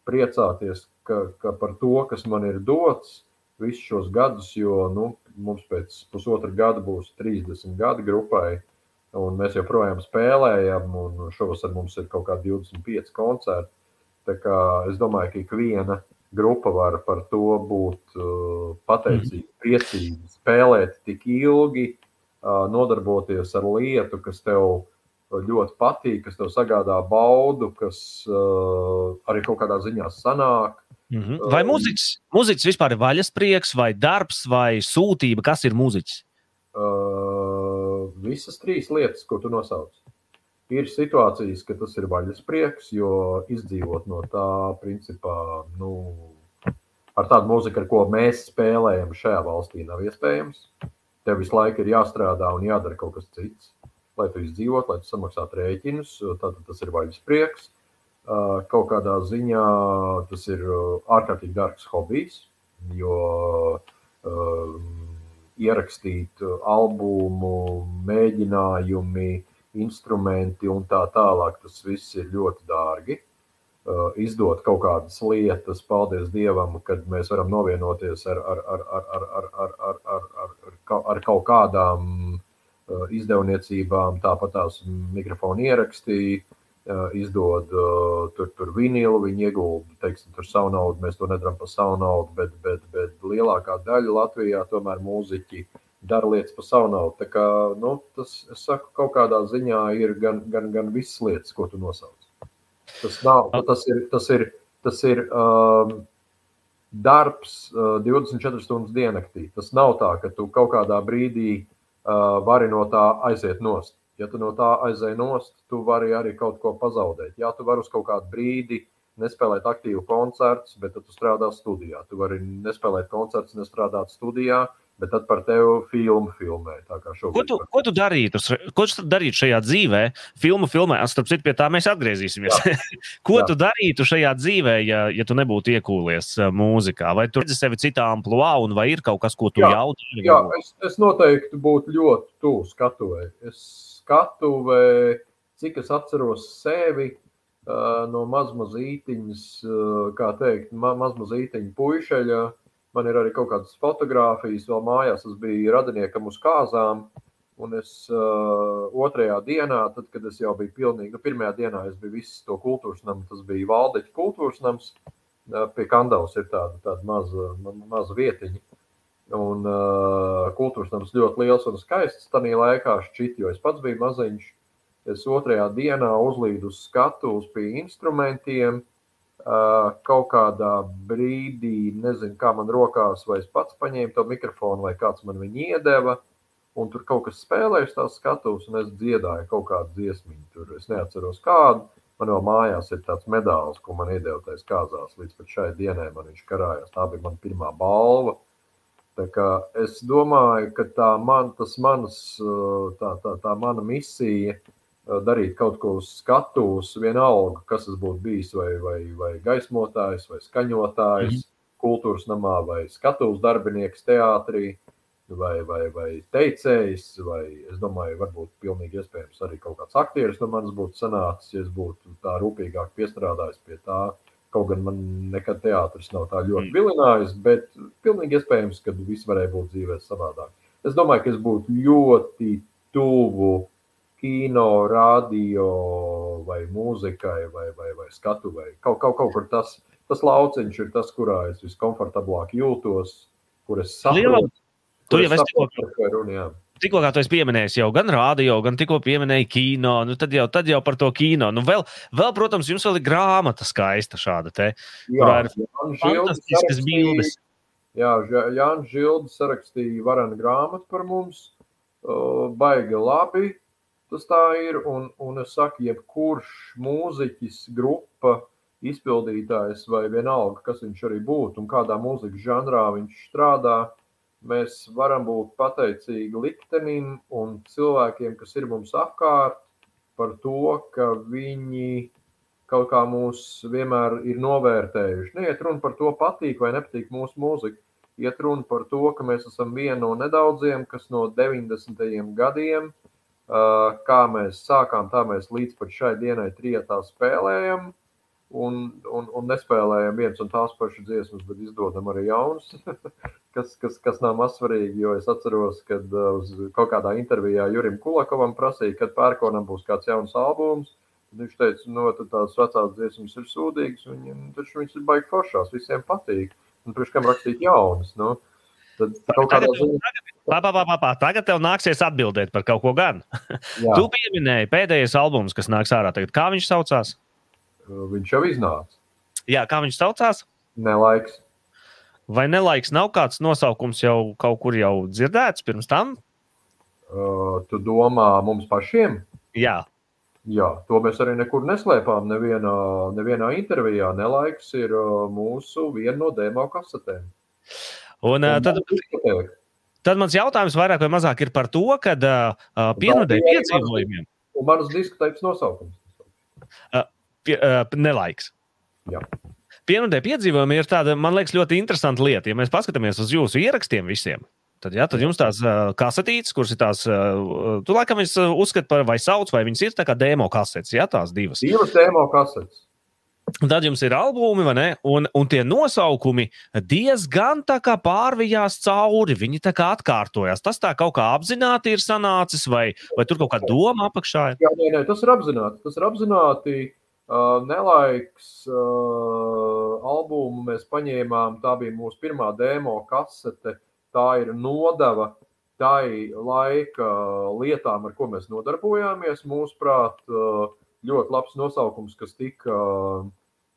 priecāties, ka, ka par to, kas man ir dots visus šos gadus, jo nu, mums pēc pusotra gada būs 30 gadi grupai, un mēs joprojām spēlējam, un šovasar mums ir kaut kādi 25 koncerti. Tā kā es domāju, ka ikviena grupa var par to būt uh, pateicīga, mhm. priecīga, spēlēt tik ilgi, uh, nodarboties ar lietu, kas tev ļoti patīk, kas tev sagādā baudu, kas uh, arī kaut kādā ziņā sanāk. Mm -hmm. Vai mūziķis, mūziķis vispār ir vaļasprieks, vai darbs, vai sūtība? Kas ir mūziķis? Uh, visas trīs lietas, ko tu nosauc. Ir situācijas, ka tas ir vaļasprieks, jo izdzīvot no tā, principā, nu, ar tādu mūziku, ar ko mēs spēlējam šajā valstī, nav iespējams. Tev visu laiku ir jāstrādā un jādara kaut kas cits, lai tu izdzīvotu, lai tu samaksātu rēķinus. Tad tas ir vaļasprieks. Kaut kādā ziņā tas ir ārkārtīgi dārgs hobijs, jo um, ierakstīt albumu, mēģinājumi, instrumenti un tā tālāk, tas viss ir ļoti dārgi. Uh, izdot kaut kādas lietas, paldies Dievam, kad mēs varam novienoties ar, ar, ar, ar, ar, ar, ar, ar, ar, ar, ar kaut kādām uh, izdevniecībām, tāpat tās mikrofonu ierakstīja, uh, izdod tur, tur vinilu, viņi iegulda, teiksim, tur savu naudu, mēs to nedaram par savu naudu, bet, bet, bet lielākā daļa Latvijā tomēr mūziķi dara lietas par savu naudu. Tā kā, nu, tas, es saku, kaut kādā ziņā ir gan, gan, gan visas lietas, ko tu nosauc. Tas, nav, tas ir, tas ir, tas ir um, darbs uh, 24 stundas diennaktī. Tas nav tā, ka tu kaut kādā brīdī uh, vari no tā aiziet nost. Ja tu no tā aizēji nost, tu vari arī kaut ko pazaudēt. Jā, tu vari uz kaut kādu brīdi nespēlēt aktīvu koncertus, bet tu strādā studijā. Tu vari nespēlēt koncertus, nestrādāt studijā, bet tad par tevi filmu filmē. Ko tu, ko tu darītu? Ko tu darītu šajā dzīvē? Filmu filmē, starp citu, pie tā mēs atgriezīsimies. ko Jā. tu darītu šajā dzīvē, ja, ja tu nebūtu iekūlies mūzikā? Vai tu redzi sevi citā amplitūdā, un vai ir kaut kas, ko tu jautā? Jā, es, es noteikti būtu ļoti tuvu skatuvē. Es skatuvē, cik es atceros sevi. No mazmazītiņas, kā teikt, ma mazmazītiņa puišeļa, uh, Man ir arī kaut kādas fotogrāfijas, vēl mājās. Es biju radiniekam uz kāzām. Un es uh, otrajā dienā, tad, kad es jau biju pilnīgi, nu, pirmajā dienā es biju visu to kultūras namu, tas bija Valdeķa kultūras nams. Uh, pie Kandavas ir tāda, tāda maza, maza vietiņa. Un uh, kultūras nams ļoti liels un skaists. Tanī laikā šķiet, jo es pats biju maziņš. Es otrajā dienā uzlīdu uz skatuves pie instrumentiem. Uh, kaut kādā brīdī, nezinu, kā man rokās, vai es pats paņēmu to mikrofonu, vai kāds man viņu iedeva. Un tur kaut kas spēlēja tās skatuves, un es dziedāju kaut kādu dziesmu. Tur es neatceros kādu. Man jau mājās ir tāds medaļs, ko man iedeva tajā kāzās. Līdz šai dienai man viņš karājās. Tā bija mana pirmā balva. Es domāju, ka tā, man, manas, tā, tā, tā mana misija ir darīt kaut ko uz skatuves, vienalga, kas tas būtu bijis, vai, vai, vai gaismotājs, vai skaņotājs, mm. kultūras namā, vai skatuves darbinieks teātrī, vai, vai, vai teicējs, vai es domāju, varbūt pilnīgi iespējams arī kaut kāds aktieris no manis būtu sanācis, ja es būtu tā rūpīgāk piestrādājis pie tā. Kaut gan man nekad teātris nav tā ļoti mm. vilinājis, bet pilnīgi iespējams, ka viss varēja būt dzīvē savādāk. Es domāju, ka es būtu ļoti tuvu uh, kino, radio vai mūzikai vai, vai, vai skatuvei. Kaut, kaut, kaut kur tas, tas lauciņš ir tas, kurā es viskomfortablāk jūtos, kur es saprotu. Tu jau esi tikko, tikko kā tu esi pieminējis jau gan rādio, gan tikko pieminēji kino, nu tad jau, tad jau par to kino. Nu vēl, vēl, protams, jums vēl ir grāmata skaista šāda te, Jā, ir fantastiskas bildes. Jā, Jānis Žildes sarakstīja varenu grāmatu par mums. Uh, Baigi labi. Tas tā ir. Un, un es saku, jebkurš mūziķis, grupa, izpildītājs vai vienalga, kas viņš arī būtu un kādā mūzikas žanrā viņš strādā, mēs varam būt pateicīgi liktenim un cilvēkiem, kas ir mums apkārt, par to, ka viņi kaut kā mūs vienmēr ir novērtējuši. Neiet runa par to, patīk vai nepatīk mūsu mūzika. Iet runa par to, ka mēs esam viena no nedaudziem, kas no 90. gadiem, uh, kā mēs sākām, tā mēs līdz pat šai dienai trijotā spēlējam. Un, un, un nespēlējam viens un tās pašas dziesmas, bet izdodam arī jaunas, kas, kas, kas nav mazsvarīgi. Jo es atceros, kad uh, uz kaut kādā intervijā Jurim Kulakovam prasīja, kad pērkonam būs kāds jauns albums. Viņš teica, no nu, tās vecās dziesmas ir sūdīgas, viņam taču viņas ir baigi foršās, visiem patīk. Un priekš kam rakstīt jaunas? Nu? Tad kaut kādā ziņā, pā, pā, pā, pā. Tagad tev nāksies atbildēt par kaut ko gan. Tu pieminēji pēdējais albums, kas nāks ārā tagad. Kā viņš saucās? viņš jau iznāca. Jā, kā viņš saucās? Nelaiks. Vai nelaiks nav kāds nosaukums jau kaut kur jau dzirdēts pirms tam? Uh, tu domā mums pašiem? Jā, Jā, to mēs arī nekur neslēpām. Nevienā, nevienā intervijā nelaiks ir mūsu viena no demo kasetēm. Un uh, tad, tad mans jautājums vairāk vai mazāk ir par to, ka uh, pienodēļ bija arī piedzīvojumiem Un manas diskotēkas nosaukums. pie, uh, nelaiks. Jā. Pienodēļ piedzīvojumi ir tāda, man liekas, ļoti interesanta lieta. Ja mēs paskatāmies uz jūsu ierakstiem visiem, tad, jā, tad jums tās uh, kasetītes, kuras ir tās, uh, tu laikam viņas uh, uzskati par vai sauc, vai viņas ir tā kā demo kasetes, jā, tās divas. Divas demo kasetes. Un Tad jums ir albumi, vai ne? Un, un tie nosaukumi diezgan tā kā pārvijās cauri. Viņi tā kā atkārtojas. Tas tā kaut kā apzināti ir sanācis, vai, vai tur kaut kā doma apakšā ir. Jā, nē, nē, tas ir apzināti. Tas ir apzināti. Uh, nelaiks uh, albumu mēs paņēmām. Tā bija mūsu pirmā demo kasete. Tā ir nodeva tai laika lietām, ar ko mēs nodarbojāmies. Mūsuprāt, uh, ļoti labs nosaukums, kas tika uh,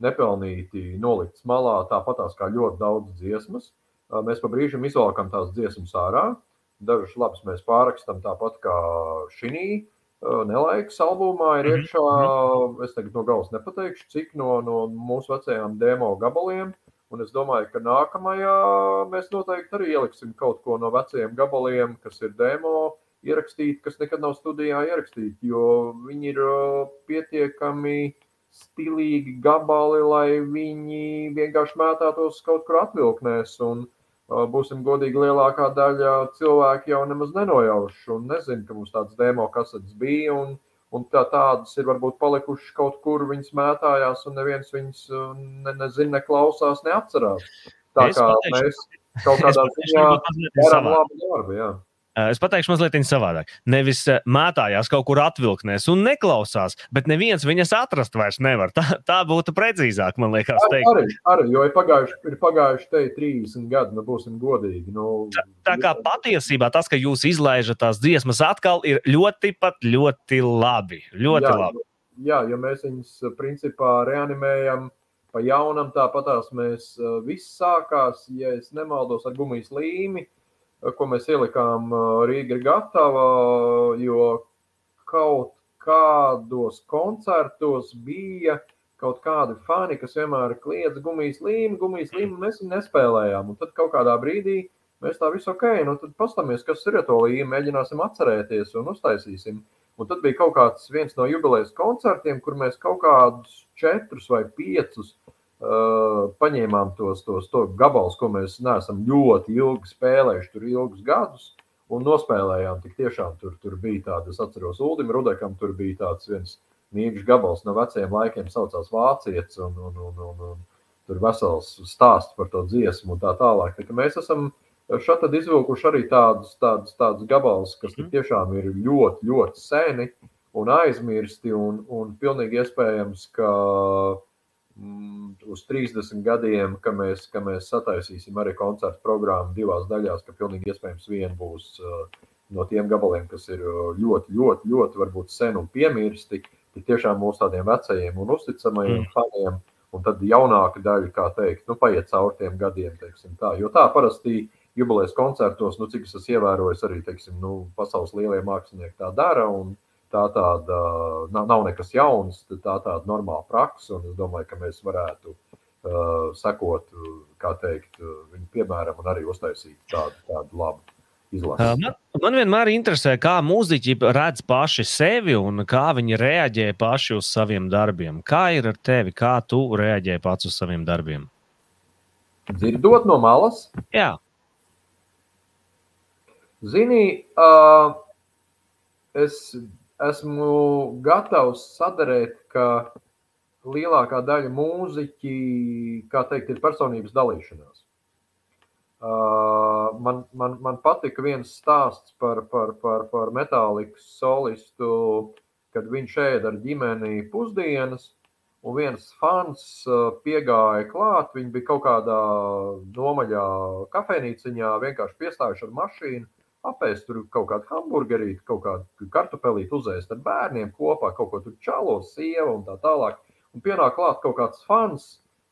nepelnīti nolikts malā, tāpatās kā ļoti daudz dziesmas. Uh, Mēs pa brīžam izvelkam tās dziesmas ārā. Dažas labas mēs pārrakstam tāpat kā šī. Nelaiks albumā ir Mhm, iekšā, es tagad no galvas nepateikšu, cik no, no mūsu vecajām demo gabaliem. Un es domāju, ka nākamajā mēs noteikti arī ieliksim kaut ko no vecajiem gabaliem, kas ir demo ierakstīti, kas nekad nav studijā ierakstīti, jo viņi ir pietiekami stilīgi gabali, lai viņi vienkārši mētātos kaut kur atvilknēs. Un, būsim godīgi, lielākā daļa cilvēku jau nemaz nenojauš un nezina, ka mums tāds demo kasetes bija. Un, un tā, tādas ir varbūt palikušas kaut kur, viņas mētājās, un neviens viņas ne, nezina, neklausās, neatcerās. Tā Es kā pateikšu- mēs kaut kādā ziņā darām labu darbu. Jā. Uh, Es pateikšu mazliet savādāk. Nevis uh, mētājās kaut kur atvilknēs un neklausās, bet neviens viņas atrast vairs nevar. Tā, tā būtu precīzāk, man liekas, Ar, teikt. arī, arī, jo ir pagājuši, ir pagājuši te 30 gadi, nu būsim godīgi. Nu, Tā kā patiesībā tas, ka jūs izlaižat tās dziesmas atkal, ir ļoti, pat ļoti labi. Ļoti jā, labi. Jā, jo mēs viņus eh, principā reanimējam pa jaunam, tāpatās mēs eh, viss sākās, ja es nemaldos, ar gumijas līmi, eh, ko mēs ielikām Rīga ir gatava, jo kaut kādos koncertos bija kaut kādi fani, kas vienmēr kliedz gumijas līmi, gumijas līmi, un mēs nespēlējām. Un tad kaut kādā brīdī mēs tā visu ok, nu tad pastāmies, kas ir to līmi, mēģināsim atcerēties un uztaisīsim. Un tad bija kaut kāds viens no jubilejas koncertiem, kur mēs kaut kādus četrus vai piecus uh, paņēmām tos, tos to gabalus, ko mēs neesam ļoti ilgi spēlējuši, tur ilgus gadus, un nospēlējām. Tik tiešām tur, tur bija tāds, es atceros, Ulim Rudekam, tur bija tāds viens mīļš gabals no veciem laikiem, saucās Vācietis, un, un, un, un, un tur vesels stāsts par to dziesmu un tā tālāk. Tā, mēs esam šeit izvilkuši arī tādus, tādus, tādus gabalus, kas Mhm. tiešām ir ļoti, ļoti seni un aizmirsti. Un, un pilnīgi iespējams, ka mm, uz 30 gadiem, ka mēs, ka mēs sataisīsim arī koncertu programmu divās daļās, ka pilnīgi iespējams viena būs uh, no tiem gabaliem, kas ir ļoti, ļoti, ļoti varbūt sen un piemirsti, ir tiešām mūsu tādiem vecajiem un uzticamajiem mm. faniem. Un tad jaunāka daļa, kā teikt, nu, paiet cauri tiem gadiem, teiksim tā. Jo tā parasti jubilejas koncertos, nu, cik es esmu ievērojis, arī, teiksim, nu, pasaules lielie mākslinieki tā dara. Un, tā tāda nav, nav nekas jauns, tā tāda normāla praksa. Un es domāju, ka mēs varētu uh, sekot, kā teikt, viņu piemēram, un arī uztaisīt tādu, tādu labu. Izlasi. Man, man vienmēr interesē, kā mūziķi redz paši sevi un kā viņi reaģē paši uz saviem darbiem. Kā ir ar tevi, kā tu reaģē pats uz saviem darbiem? Dzirdot no malas? Jā. Zini, uh, es esmu gatavs sadarīt, ka lielākā daļa mūziķi, kā teikt, ir personības dalīšanās. Uh, man, man, man patika viens stāsts par, par, par, par metālikas solistu, kad viņš ēda ar ģimeni pusdienas, un viens fans uh, piegāja klāt. Viņi bija kaut kādā nomaļā kafejnīciņā, vienkārši piestājuši ar mašīnu apēst tur kaut kādu hamburgerīti, kaut kādu kartupelīti uzēst ar bērniem kopā, kaut ko tur čalos, sieva un tā tālāk. Un pienāk klāt kaut kāds fans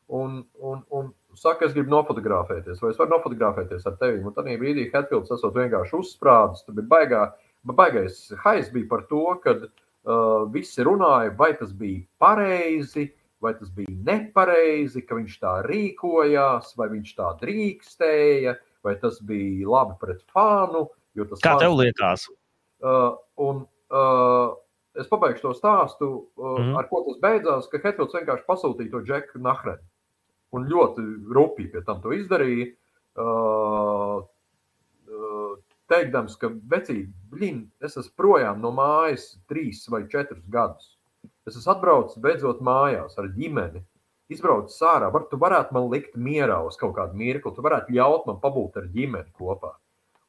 un, un, un saka, es gribu nofotografēties, vai es varu nofotografēties ar tevi. Un tad brīdī Hetfields esot vienkārši uzsprādzis, tur bija baigā, baigais hais bija par to, ka uh, visi runāja, vai tas bija pareizi, vai tas bija nepareizi, ka viņš tā rīkojās, vai viņš tā drīkstēja, vai tas bija labi pret fanu. Kā tev liekas? Uh, un, uh, es pabeigšu to stāstu, uh, mm. ar ko tas beidzās, ka Hetfields vienkārši pasūtīja to Džeku Nahrenu. Un ļoti rūpīgi pie tam to izdarīja. Uh, uh, teikdams, ka vecīt, blin, es esmu projām no mājas trīs vai četrus gadus. Es esmu atbraucis beidzot mājās ar ģimeni. Izbraucis ārā, var, tu varētu man likt mierā uz kaut kādu mirkli, tu varētu ļaut man pabūt ar ģimeni kopā.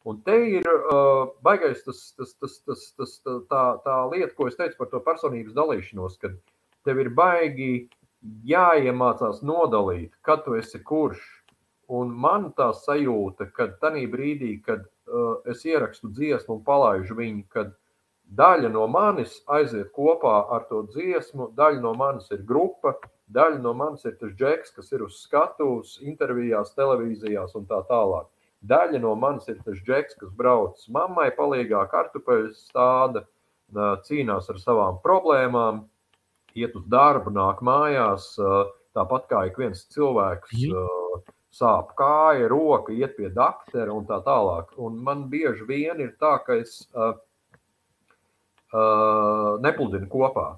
Un te ir uh, baigais tas, tas, tas, tas, tas, tā, tā, lieta, ko es teicu par to personības dalīšanos, kad tev ir baigi jāiemācās nodalīt, kad tu esi kurš. Un man tā sajūta, ka tajā brīdī, kad uh, es ierakstu dziesmu un palaidu viņu, kad daļa no manis aiziet kopā ar to dziesmu, daļa no manis ir grupa, daļa no manis ir tas džeks, kas ir uz skatuves, intervijās, televīzijās un tā tālāk. Daļa no manis ir tas džeks, kas brauc mammai, palīgā kartupeļu stāda, cīnās ar savām problēmām, iet uz darbu, nāk mājās. Tāpat kā ik viens cilvēks, sāp kāja, roka, iet pie doktora un tā tālāk. Un man bieži vien ir tā, ka es uh, uh, nepludinu kopā,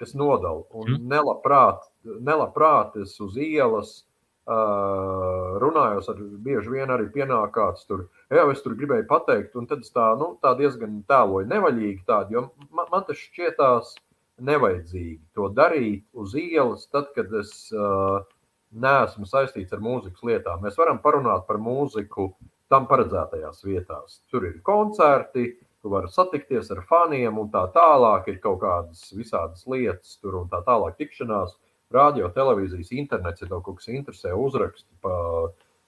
kas nodalu. Un mm. nelabprāt, nelabprāt es uz ielas runājos ar bieži vien arī pienāk kāds tur, jā, es tur gribēju pateikt, un tad es tā, nu, tā diezgan tēloju nevaļīgi tādu, jo man, man tas šķietās nevajadzīgi to darīt uz ielas, tad, kad es uh, neesmu saistīts ar mūzikas lietām. Mēs varam parunāt par mūziku tam paredzētajās vietās. Tur ir koncerti, tu vari satikties ar faniem un tā tālāk, ir kaut kādas visādas lietas tur un tā tālāk tikšanās. Uh, radio, televīzijas, internets, ja tev kaut kas interesē, uzraksti pa,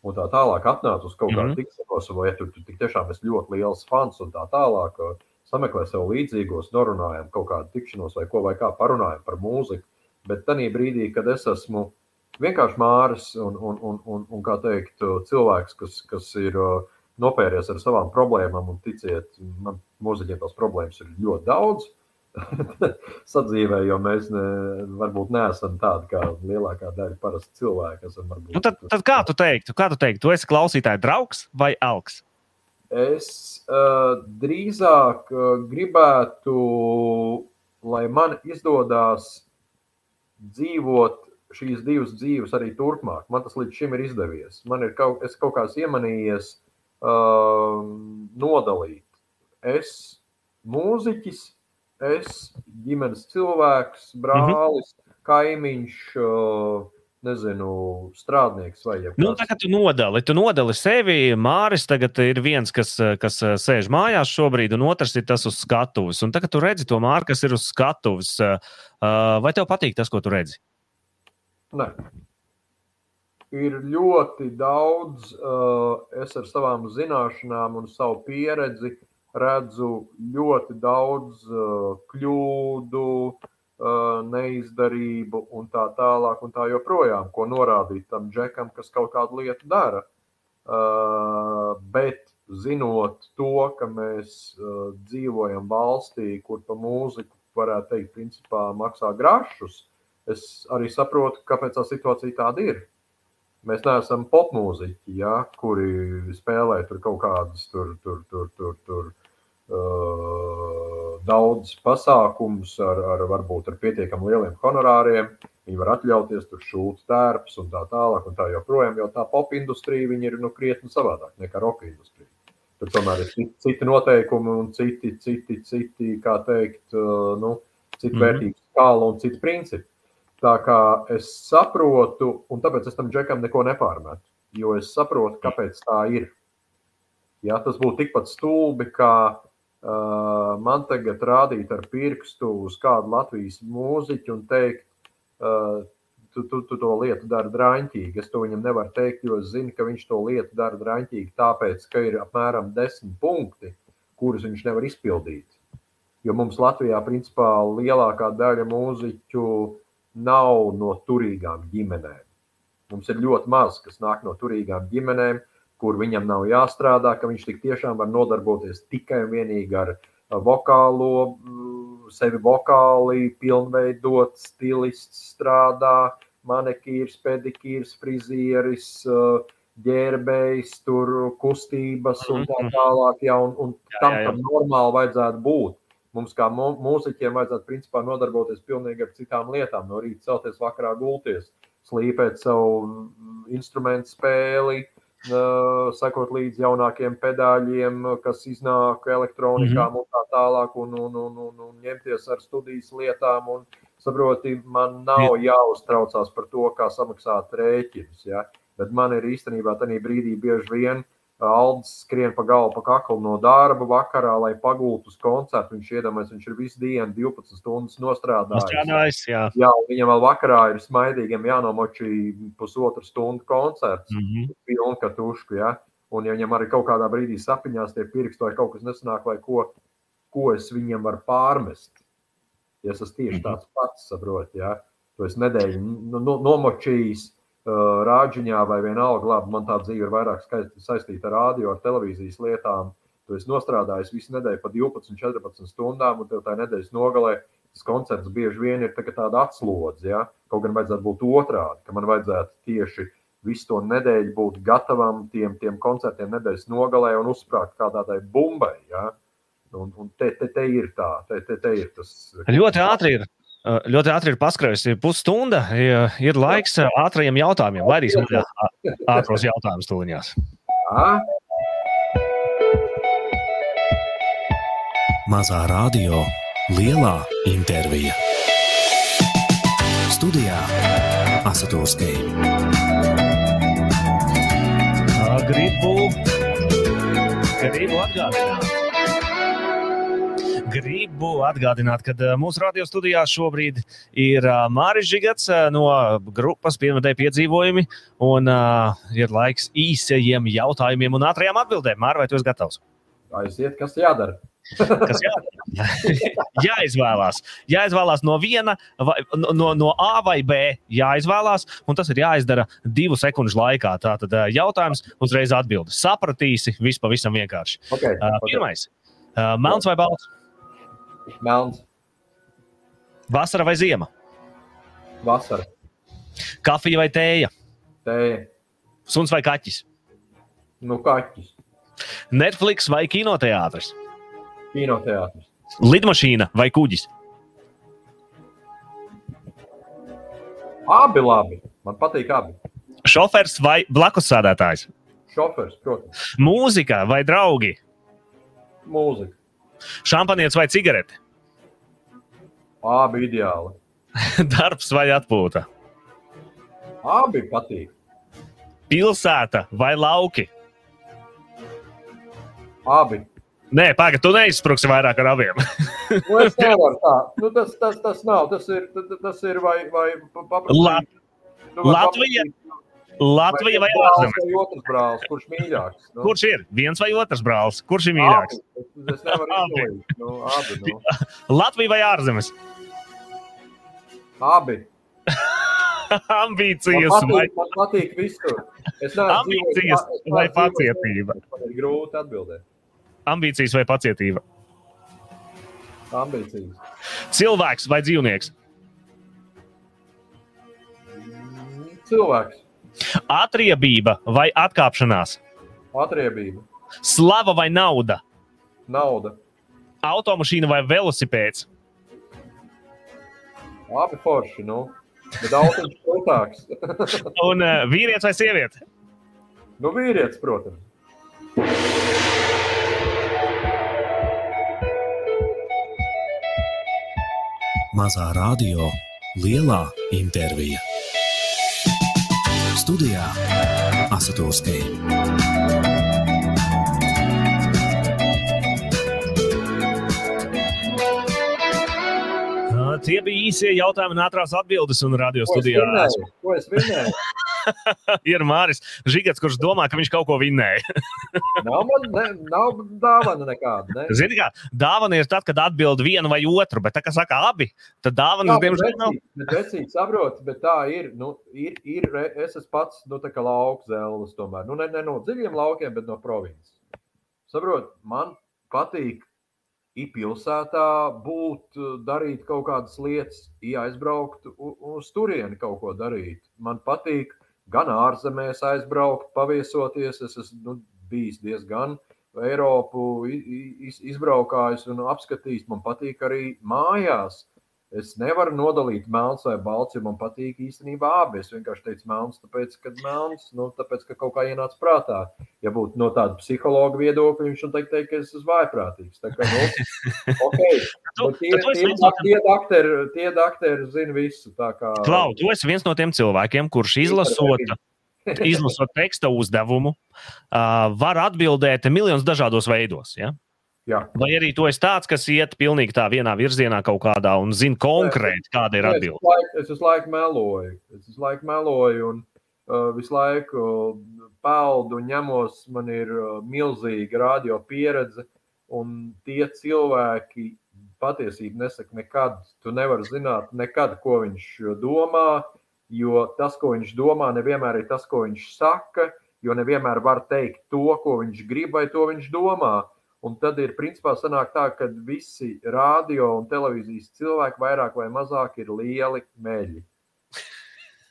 un tā tālāk atnāc uz kaut kādu mm -hmm. tikšanos, vai ja tu, tu tiešām esi ļoti liels fans un tā tālāk. Sameklē sev līdzīgos, norunājam kaut kādu tikšanos vai ko vai kā parunājam par mūziku. Bet tajā brīdī, kad es esmu vienkārši māris un, un, un, un, un kā teikt, cilvēks, kas, kas ir nopēries ar savām problēmām, un ticiet, man mūziķiem tās problēmas ir ļoti daudz sadzīvē, jo mēs ne, varbūt neesam tādi kā lielākā daļa parasti cilvēki. Esam, varbūt, nu tad, tad kā tu teiktu, kā tu teiktu, tu esi klausītāja draugs vai alks? Es uh, drīzāk uh, gribētu, lai man izdodas dzīvot šīs divas dzīves arī turpmāk. Man tas līdz šim ir izdevies. Man ir kaut, kaut kāds iemanījies uh, nodalīt. Es mūziķis es, ģimenes cilvēks, brālis, mm -hmm. kaimiņš. Nezinu, strādnieks vai jau nu, tā. Tu nodali, tu nodali sevi. Māris tagad ir viens, kas, kas sēž mājās šobrīd, un otrs ir tas uz skatuves. Un tagad tu redzi to māru, kas ir uz skatuves. Vai tev patīk tas, ko tu redzi? Nē. Ir ļoti daudz, uh, es ar savām zināšanām un savu pieredzi redzu ļoti daudz uh, kļūdu, uh, neizdarību un tā tālāk, un tā joprojām, ko norādīt tam džekam, kas kaut kādu lietu dara. Uh, bet zinot to, ka mēs dzīvojam valstī, kur pa mūziku varētu teikt, principā maksā grašus, es arī saprotu, kāpēc tā situācija tāda ir. Mēs neesam popmūziķi, ja, kuri spēlē tur kaut kādas tur, tur, tur, tur, tur daudz pasākumus ar, ar varbūt ar pietiekami lieliem honorāriem. Viņi var atļauties tur šūt tērps un tā tālāk un tā joprojām, jo tā pop industrija ir nu, krietni savādāk nekā roka industrija. Tur tomēr ir citi, noteikumi un citi, citi, citi kā teikt, uh, nu, citi mm -hmm. vērtības skala un citi principi. Tā kā es saprotu, un tāpēc es tam džekam neko nepārmetu, jo es saprotu, kāpēc tā ir. Ja tas būtu tikpat stulbi, kā man tagad rādīt ar pirkstu uz kādu Latvijas mūziķu un teikt, uh, tu, tu, tu to lietu dari drāmīgi. Es to viņam nevaru teikt, jo es zinu, ka viņš to lietu dara drāmīgi, tāpēc, ka ir apmēram desmit punkti, kurus viņš nevar izpildīt. Jo mums Latvijā, principā, lielākā daļa mūziķu nav no turīgām ģimenēm. Mums ir ļoti maz, kas nāk no turīgām ģimenēm, kur viņam nav jāstrādā, ka viņš tik tiešām var nodarboties tikai un vienīgi ar vokālo, mm, sevi vokāli, pilnveidot, stilists strādā, manekīrs, pedikīrs, frizieris, ģērbējs, tur kustības un tā mhm. tālāk. Ja, un, un tam tam normāli vajadzētu būt. Mums kā mūziķiem vajadzētu principā nodarboties pilnīgi ar citām lietām. No rīta celties, vakarā gulties, slīpēt savu instrumentu spēli, sekot līdz jaunākiem pedāļiem, kas iznāk elektronikā mm -hmm. un tā tālāk, un, un, un, un, un ņemties ar studijas lietām. Un, saproti, man nav jāuztraucās par to, kā samaksāt rēķinus. Ja? Bet man ir īstenībā tajā brīdī bieži vien uh, Aldis skrien pa galvu, pa kaklu no darba vakarā, lai pagūtu uz koncertu. Viņš iedomājas, viņš ir visu dienu, 12 stundas nostrādājis. Strādājis, jā. jā, viņam vēl vakarā ir smaidīgiem jānomočī pusotru stundu koncerts, mm -hmm. pilnu katušku. Ja? Un, ja viņam arī kaut kādā brīdī sapņās tie pirksti vai kaut kas nesanāk, vai ko, ko es viņam varu pārmest. Ja es esmu tieši mhm. tāds pats, saprotu, ja? to es nedēļu no, nomočījis rāģiņā vai vienalga, labi, man tā dzīve ir vairāk saistīta ar rādio, ar televīzijas lietām. Tu esi nostrādājis visu nedēļu pa 12, 14 stundām, un tev tā nedēļas nogalē tas koncerts bieži vien ir tā tāda atslodze. Ja? Kaut gan vajadzētu būt otrādi, ka man vajadzētu tieši visu to nedēļu būt gatavam tiem, tiem koncertiem nedēļas nogalē un uzsprāgt kā tādai bumbai. Ja? Un, un te, te, te ir tā, te, te, te ir tas. Ļoti ātri ir Ļoti ātri ir paskrējusi pusstunda. Ir laiks ātriem jautājumiem. Laidīsim ātros jautājumus tuliņās. Mazā radio, lielā intervija. Studijā Asatūrskija. Gribu, gribu atgādināt gribu atgādināt, ka mūsu radio studijā šobrīd ir Māris Žigats eh, no grupas Pienvedēji piedzīvojumi, un uh, ir laiks īsajiem jautājumiem un ātrajām atbildēm. Māri, vai tu esi gatavs? Aiziet, kas jādara? kas jādara? jāizvēlās. Jāizvēlās no viena, vai, no, no A vai B. Jāizvēlās, un tas ir jāizdara divu sekundžu laikā. Tātad jautājums uzreiz atbildi. Sapratīsi, viss pavisam vienkārši. Okay, okay. Pirmais. Melns vai balts? Melns. Vasara vai ziema? Vasara. Kafija vai tēja? Tēja. Suns vai kaķis? Nu, kaķis. Netflix vai kinoteātris? Kinoteātris. Lidmašīna vai kuģis? Abi labi. Man patīk abi. Šofers vai blakus sēdētājs? Šofers, protams. Mūzika vai draugi? Mūzika. Šampanietis vai cigarete? Abi ideāli. Darbs vai atpūta? Abi patīk. Pilsēta vai lauki? Abi. Nē, pagaidi, tu neizspruksi vairāk ar abiem. nu, es nevaru tā. Nu, tas, tas, tas nav. Tas ir, tas ir vai, vai paprasīt. La nu, Latvija. Latvija vai ārzemes? vai otrs brālis, kurš mīļāks? Nu, Kurš ir? Viens vai otrs brālis? Kurš ir mīļāks? Abi. Es, nevaru izdomāt. Nu, abi, nu. Latvija vai ārzemes? abi. Man Ambīcijas vai patīk, man patīk visur. Es neesmu Ambīcijas dzīvojis- es vai pacietība? Man ir grūti atbildēt. ambīcijas vai pacietība? Ambīcijas. Cilvēks vai dzīvnieks? Cilvēks, Atriebība vai atkāpšanās? atriebība, Slava vai nauda? nauda. Automašīna vai velosipēds? Abi forši, nu. Bet autos krūtāks. Un uh, vīrietis vai sieviete? nu, vīrietis, protams. Mazā radio, lielā intervija. Studijā Asatūrs Kei. Tie bija īsie jautājumi un ātrās atbildes. Un radio studijā vinnēju? Ko es vinnēju? ir Māris Žigats, kurš domā, ka viņš kaut ko vinnēja. Nav man, ne, nav dāvana nekāda. Ne? Zini, kā dāvana ir tad, kad atbild vienu vai otru, bet tā kā saka abi, tad dāvanas diemžēl nav. Bet vecīt, saprot, bet tā ir. Nu, ir, ir es esmu pats nu, lauka zēlis, tomēr. Nu, ne, ne no dziļiem laukiem, bet no provinces. Saprot, man patīk i pilsētā būt, darīt kaut kādas lietas, i aizbraukt uz turieni kaut ko darīt. Man patīk gan ārzemēs aizbraukt, paviesoties. Es esmu nu, bijis diezgan Eiropu i- i- iz- izbraukājis un apskatījis. Man patīk arī mājās. Es nevaru nodalīt melns vai balts, jo man patīk īstenībā abi. Es vienkārši teicu melns, tāpēc, ka melns, nu, tāpēc, ka kaut kā ienāca prātā. Ja būtu no tāda psihologa viedokļa, viņš man teikt, teikt, ka es esmu vaiprātīgs. Tā kā, nu, okay. Tu- Bet tie, tu tie, no tie, dakteri, tie dakteri zina visu. Kā, Klau, tu esi viens no tiem cilvēkiem, kurš izlasot, izlasot teksta uzdevumu, uh, var atbildēt miljonus dažādos veidos. Ja? Jā. Vai arī tu esi tāds, kas iet pilnīgi tā vienā virzienā kaut kādā un zina konkrēti, kāda ir Es atbilde? visu laiku- Es visu laiku meloju. Es visu laiku meloju un uh, visu laiku peldu un ņemos. Man ir uh, milzīga radio pieredze. Un tie cilvēki patiesībā nesaka nekad. Tu nevari zināt, nekad, ko viņš domā. Jo tas, ko viņš domā, nevienmēr ir tas, ko viņš saka. Jo nevienmēr var teikt to, ko viņš grib, vai to viņš domā. Un tad ir principā sanāk tā, ka visi radio un televīzijas cilvēki vairāk vai mazāk ir lieli meļi.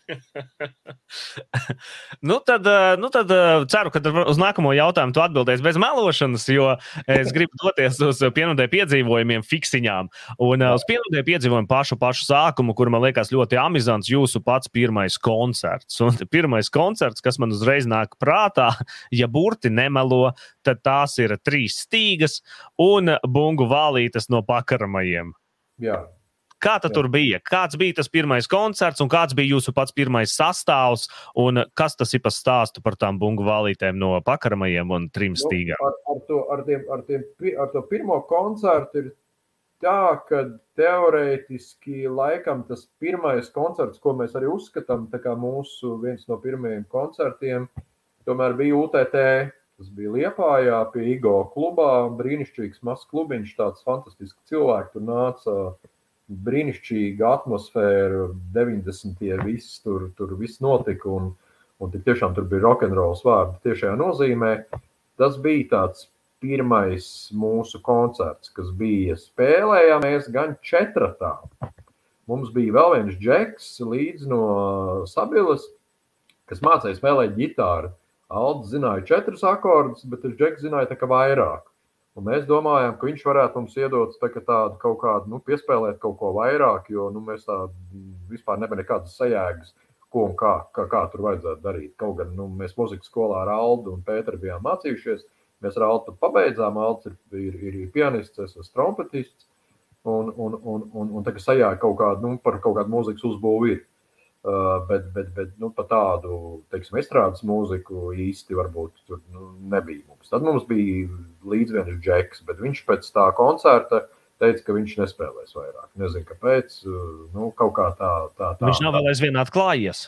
Nu, tad, eh, nu, tad eh, ceru, ka uz nākamo jautājumu tu atbildēsi bez melošanas, jo es gribu doties uz pienācēju piedzīvojumiem, fiksiņām. Un eh, uz pienācēju piedzīvojumu pašu, pašu sākumu, kur man liekas ļoti amizants, jūsu pats pirmais koncerts. Un pirmais koncerts, kas man uzreiz nāk prātā, ja burti nemelo, tad tās ir trīs stīgas un bungu vālītes no pakaramajiem. Jā. Kā tas tur bija? Kāds bija tas pirmais koncerts, un kāds bija jūsu pats pirmais sastāvs, un kas tas ir par stāstu par tām bungu vālītēm no pakaramajiem un trim stīgām? Nu, ar, ar, to, ar, tiem, ar, tiem, ar to pirmo koncertu ir tā, ka teorētiski laikam tas pirmais koncerts, ko mēs arī uzskatām, tā kā mūsu viens no pirmajiem koncertiem, tomēr bija UTT. Tas bija Liepājā pie Igo klubā. Brīnišķīgs mazs klubiņš, tāds fantastisks cilvēks. Tur nāca brīnišķīga atmosfēra, 90. viss tur, tur viss notika. Un, un tik tiešām tur bija rokenrols vārdi tiešajā nozīmē. Tas bija tāds pirmais mūsu koncerts, kas bija spēlējāmies gan četratā. Mums bija vēl viens džeks līdz no Sabilas, kas mācīja spēlēt ģitāru. Aldis zināja četrus akordus, bet viņš džeks zināja tā kā vairāk. Un mēs domājām, ka viņš varētu mums iedot tā tādu kaut kādu, nu, piespēlēt kaut ko vairāk, jo nu, mēs tādu vispār nebija nekādas sajēgas, ko un kā, kā, kā tur vajadzētu darīt. Kaut gan nu, mēs muzikas skolā ar Aldu un Pēteru bijām mācījušies. Mēs ar Aldu pabeidzām. Alds ir, ir, ir, ir pianists, es esmu trompetists. Un, un, un, un, un tā kā sajāga kaut kādu, nu, par kaut kādu mūzikas uzbūvi ir. Uh, bet, bet, bet nu, par tādu, teiksim, estrādes mūziku īsti varbūt tur nu, nebija mums. Tad mums bija līdz viens džeks, bet viņš pēc tā koncerta teica, ka viņš nespēlēs vairāk. Nezinu, kāpēc. uh, Nu, kaut kā tā, tā, tā. Viņš nav vēl aizvien atklājies.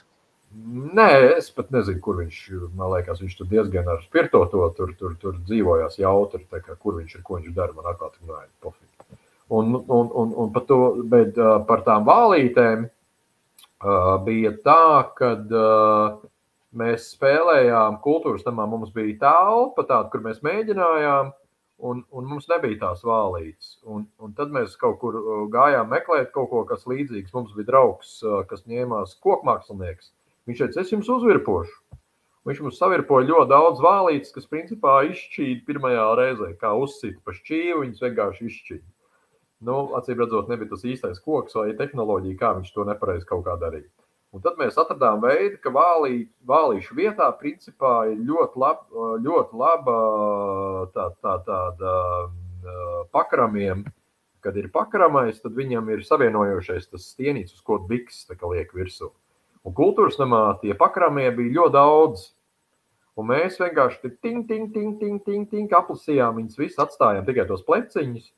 Nē, es pat nezinu, kur viņš man liekas. Viņš tur diezgan ar spirto to tur, tur, tur dzīvojās jautri, kā, kur viņš ir, ko viņš dara. Man atkal tur nāja pofīgi. Un, un, un, un par, to, bet, uh, par tām vālītēm uh, bija tā, ka uh, mēs spēlējām kultūras tamā. Mums bija telpa, tāda, kur mēs mēģinājām un, un mums nebija tās vālītes. Un, un tad mēs kaut kur uh, gājām meklēt kaut ko, kas līdzīgs. Mums bija draugs, kas ņēmās kokmākslinieks. Viņš teica, es jums uzvirpošu. Viņš mums savirpoja ļoti daudz vālītes, kas principā izšķīda pirmajā reizē, kā uzsita pa šķīvi, viņas vienkārši izšķīda. Nu, acīm redzot, nebija tas īstais koks vai tehnoloģija, kā viņš to nepareizi kaut kā darīja. Un tad mēs atradām veidu, ka vālī, vālīšu vietā principā ir ļoti, lab, ļoti laba tā, tā, tāda pakramiem. Kad ir pakramais, tad viņam ir savienojošais tas stienīts, uz ko biks liek virsū. Un kultūras namā tie pakramie bija ļoti daudz. Un mēs vienkārši ting, ting, ting, ting, ting, ting aplasījām viņus visus, atstājām tikai tos pleciņus.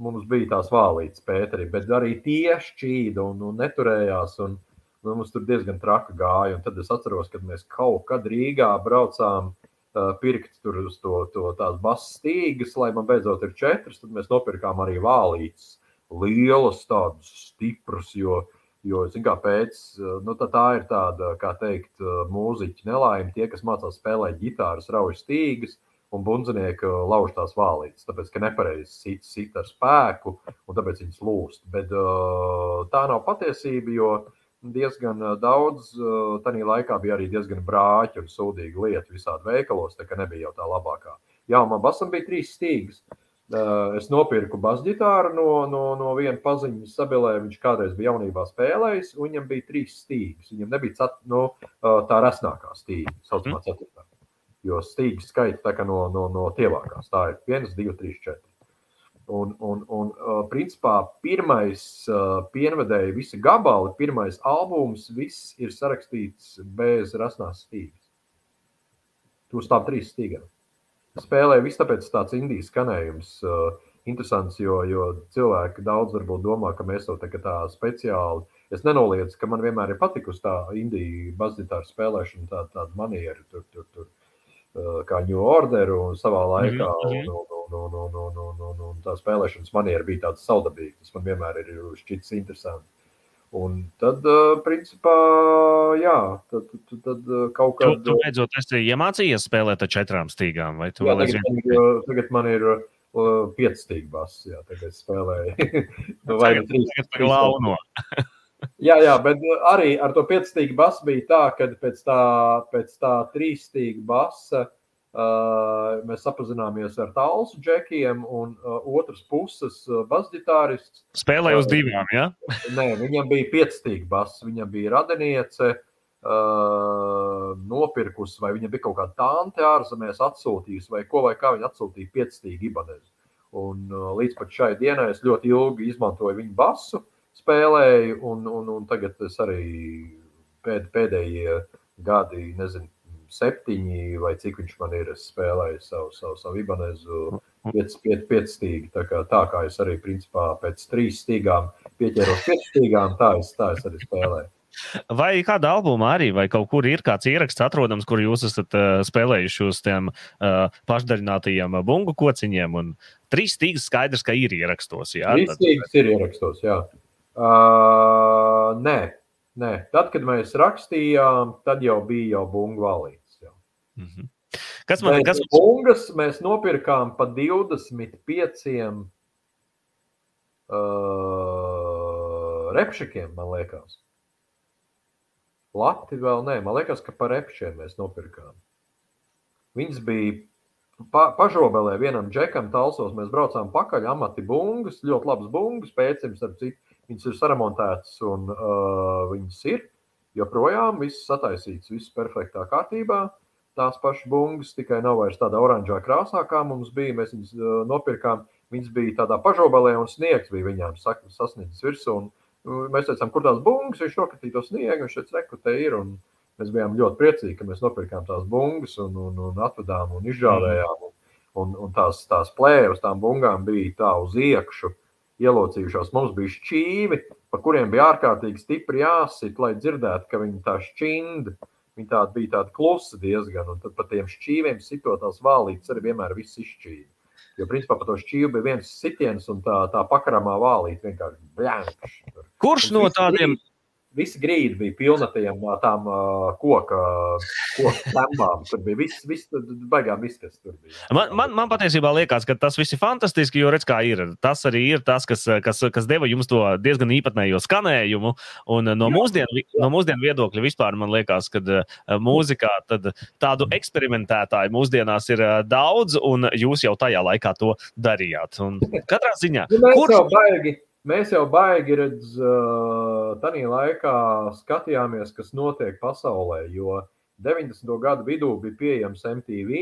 Mums bija tās vālītes, Pēteri, bet arī tie šķīda un, un neturējās. Un, Nu, mums tur diezgan traki gāja. Un tad es atceros, kad mēs kaut kad Rīgā braucām uh, pirkt tur uz to, to tās basas stīgas, lai man beidzot ir četras. Tad mēs nopirkām arī vālītes, lielas, tādas stipras. Jo, jo kā pēc, nu, tā, tā ir tāda, kā teikt, mūziķa nelaime. Tie, kas mācās spēlēt ģitāras, rauj stīgas. Un bundzinieki lauž tās vālītes, tāpēc, ka nepareizi sit, sit ar spēku, un tāpēc viņas lūst. Bet uh, tā nav patiesība, jo uh, diezgan daudz. Tajā laikā bija arī diezgan brāķi un sūdīgi lietu visādi veikalos, tā kā nebija jau tā labākā. Jā, man basam bija trīs stīgas. Es nopirku basģitāru no, no, no viena paziņas sabilē. Viņš kādreiz bija jaunībā spēlējis, un viņam bija trīs stīgas. Viņam nebija cat, nu, tā resnākā stīga, saucamā mhm. ceturtā. Jo stīgas skaita tā kā no, no, no tievākās. Tā ir viens, divi, trīs, četri. Un, un, un principā pirmais pienvedēja visi gabali, pirmais albums, viss ir sarakstīts bez rasnās stīgas. Tu uz tām trīs stīgām. Spēlēja viss tāpēc tāds indijas skanējums. Uh, interesants, jo, jo cilvēki daudz varbūt domā, ka mēs to tā, tā speciāli. Es nenoliedzu, ka man vienmēr ir patikusi tā indija bazitāra spēlēšana, tā, tāda maniera, tur, tur, tur, uh, kā New Order un savā laikā. Mm -hmm. un, un, un, un, un, un, un, un tā spēlēšanas maniera bija tāda saudabīga. Tas man vienmēr ir šķitis interesanti. Un tad, principā, jā, tad, tad, tad kaut kā. Tu, tu beidzot esi iemācījies spēlēt ar četrām stīgām, vai tu jā, tagad, man, tagad man ir pieci stīgi bass, jā, tagad spēlēju. nu, vai nu trīs, trīs launo. Jā, jā, bet arī ar to piecstīgu basu bija tā, ka pēc tā, pēc tā trīsstīga basa uh, Uh, mēs apzināmies ar tālsu džekiem, un uh, otrs puses uh, basģitārists. Spēlēja uz divām, jā? Ja? Nē, viņam bija piecīgs bass, viņam bija radiniece, uh, nopirkusi, vai viņa bija kaut kāda tante ārzemēs atsūtījusi, vai ko, vai kā viņa atsūtīja piecīgu ibanēzu. Un uh, līdz pat šai dienai es ļoti ilgi izmantoju viņu basu, spēlēju, un, un, un tagad es arī pēd, pēdējie gadi, nezinu, septiņi, vai cik viņš man ir spēlējis savu, savu, savu Ibanezu, pieci stīgi. Tā kā, tā kā es arī principā pēc trīs stīgām pieķēros pie stīgām, tā es, tā es arī spēlēju. Vai kāda albuma arī, vai kaut kur ir kāds ieraksts atrodams, kur jūs esat uh, spēlējuši uz tiem uh, pašdarinātajiem bungu kociņiem? Un trīs stīgas skaidrs, ka ir ierakstos. Jā, trīs stīgas ir ierakstos, jā. Uh, nē, nē. Tad, kad mēs rakstījām, tad jau bija jau bungu valī. Mm -hmm. Kas man ir? Bungas mēs nopirkām pa 25 uh, repšikiem, man liekas. Lati vēl nē, man liekas, ka par repšiem mēs nopirkām. Viņas bija pa, pažobelē vienam džekam, talsos. Mēs braucām pakaļ, amati bungas, ļoti labas bungas, pēcījums ar citu. Viņas ir saremontētas un uh, viņas ir joprojām, viss sataisīts, viss perfektā kārtībā. Tās pašas bungas, tikai nav vairs tādā oranžā krāsā, kā mums bija. Mēs viņus uh, nopirkām. Viņas bija tādā pašobalē, un sniegs bija viņām sasniedzis virsū. Un, uh, mēs teicām, kur tās bungas, viņš nokatīja to sniegu, teica, reku, te ir. Un mēs bijām ļoti priecīgi, ka mēs nopirkām tās bungas un, un, un atvedām un izžāvējām. Un, un, un tās, tās plēves tām bungām bija tā uz iekšu ielocījušās. Mums bija šķīvi, pa kuriem bija ārkārtīgi stipri jāsit, lai dzirdētu, ka viņi tā šķinda. Viņi tāda bija tāda klusa diezgan, un tad pa tiem šķīviem sitotās vālītes arī vienmēr viss izšķīda. Jo, principā, pa to šķīvi bija viens sitiens, un tā, tā pakaramā vālīte vienkārši bļankš. Kurš no tādiem? Grīd, Visi grīdi bija pilna tiem tām uh, koka, koka tēmām. Tur bija viss, viss baigām viss, kas tur bija. Man, man, man patiesībā liekas, ka tas viss ir fantastiski, jo redz, kā ir. Tas arī ir tas, kas, kas, kas deva jums to diezgan īpatnējo skanējumu. Un no mūsdienu, no mūsdienu viedokļa vispār man liekas, ka mūzikā tādu eksperimentētāju mūsdienās ir daudz, un jūs jau tajā laikā to darījāt. Un katrā ziņā, nu, kurš... Mēs jau baigi redz, tādā laikā skatījāmies, kas notiek pasaulē, jo 90. gadu vidū bija pieejams MTV,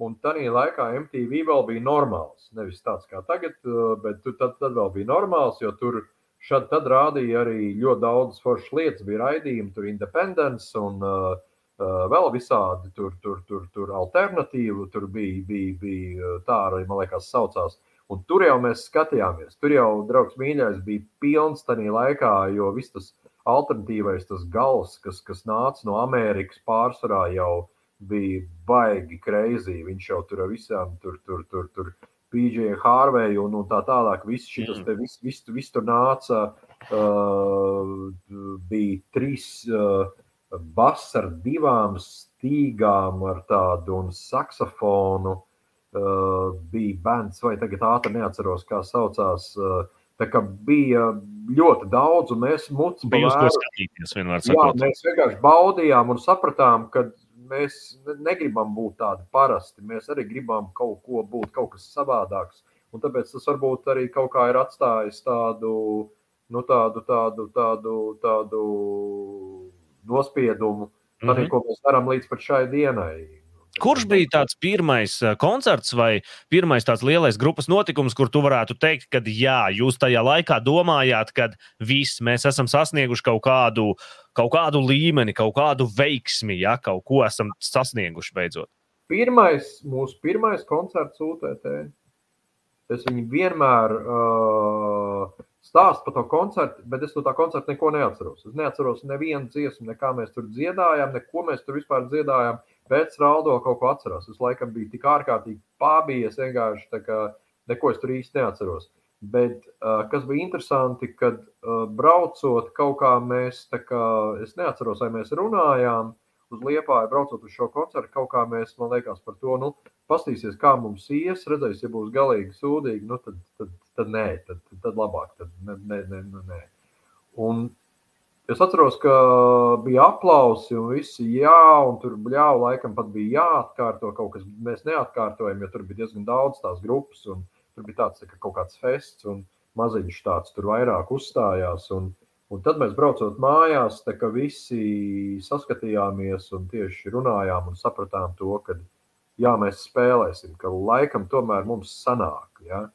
un tādā laikā MTV vēl bija normāls. Nevis tāds kā tagad, bet tad, tad vēl bija normāls, jo tur šad tad rādīja arī ļoti daudz foršas lietas, bija raidījumi, tur Independence un uh, vēl visādi tur, tur, tur, tur alternatīvu, tur bija, bija, bija tā arī, man liekas, saucās. Un tur jau mēs skatījāmies. Tur jau, draugs, mīļais, bija pilns tajā laikā, jo viss tas alternatīvais, tas gals, kas, kas nāca no Amerikas, pārsvarā jau bija baigi kreizī. Viņš jau tur visām, tur, tur, tur, tur PJ Harveju un, un tā tālāk. Viss šis te, viss, viss, viss tur nāca. Uh, bija trīs uh, bass ar divām stīgām, ar tādu un saksofonu. Uh, bija bērns, vai tagad ātri neatceros, kā saucās. Uh, tā kā bija ļoti daudz, un mēs mūcījāmies. Bija uz ko skatīties. Jā, mēs vienkārši baudījām un sapratām, ka mēs negribam būt tādi parasti. Mēs arī gribam kaut ko būt, kaut kas savādāks. Un tāpēc tas varbūt arī kaut kā ir atstājis tādu, nu, tādu, tādu, tādu, tādu nospiedumu, mm -hmm. ko mēs darām līdz šai dienai. Kurš bija tāds pirmais eh, koncerts vai pirmais tāds lielais grupas notikums, kur tu varētu teikt, ka jā, jūs tajā laikā domājāt, ka viss mēs esam sasnieguši kaut kādu, kaut kādu līmeni, kaut kādu veiksmi, ja kaut ko esam sasnieguši beidzot? Pirmais, mūsu pirmais koncerts UTT. Es viņu vienmēr uh, stāstu par to koncertu, bet es no tā koncerta neko neatceros. Es neatceros nevienu dziesmu, ne kā mēs tur dziedājām, neko mēs tur vispār dziedājām. Uh, Pēc Raudo kaut ko atceros. Es laikam biju tik ārkārtīgi pābies, vienkārši kā neko es tur īsti neatceros. Bet uh, kas bija interesanti, kad uh, braucot kaut kā mēs, kā, es neatceros, vai mēs runājām uz Liepāju, braucot uz šo koncertu, kaut kā mēs, man liekas, par to, nu, pastīsies, kā mums ies, redzēs, ja būs galīgi sūdīgi, nu, tad, tad, tad nē, tad, tad labāk, tad nē, nē, nē, nē. Un Es atceros, ka bija aplausi un visi jā, un tur bļāva, laikam pat bija jāatkārto kaut kas. Mēs neatkārtojam, jo tur bija diezgan daudz tās grupas, un tur bija tāds tā, ka kaut kāds fests, un maziņš tāds tur vairāk uzstājās. Un, un tad mēs braucot mājās, tā kā visi saskatījāmies un tieši runājām un sapratām to, ka jā, mēs spēlēsim, ka laikam tomēr mums sanāk. Ja?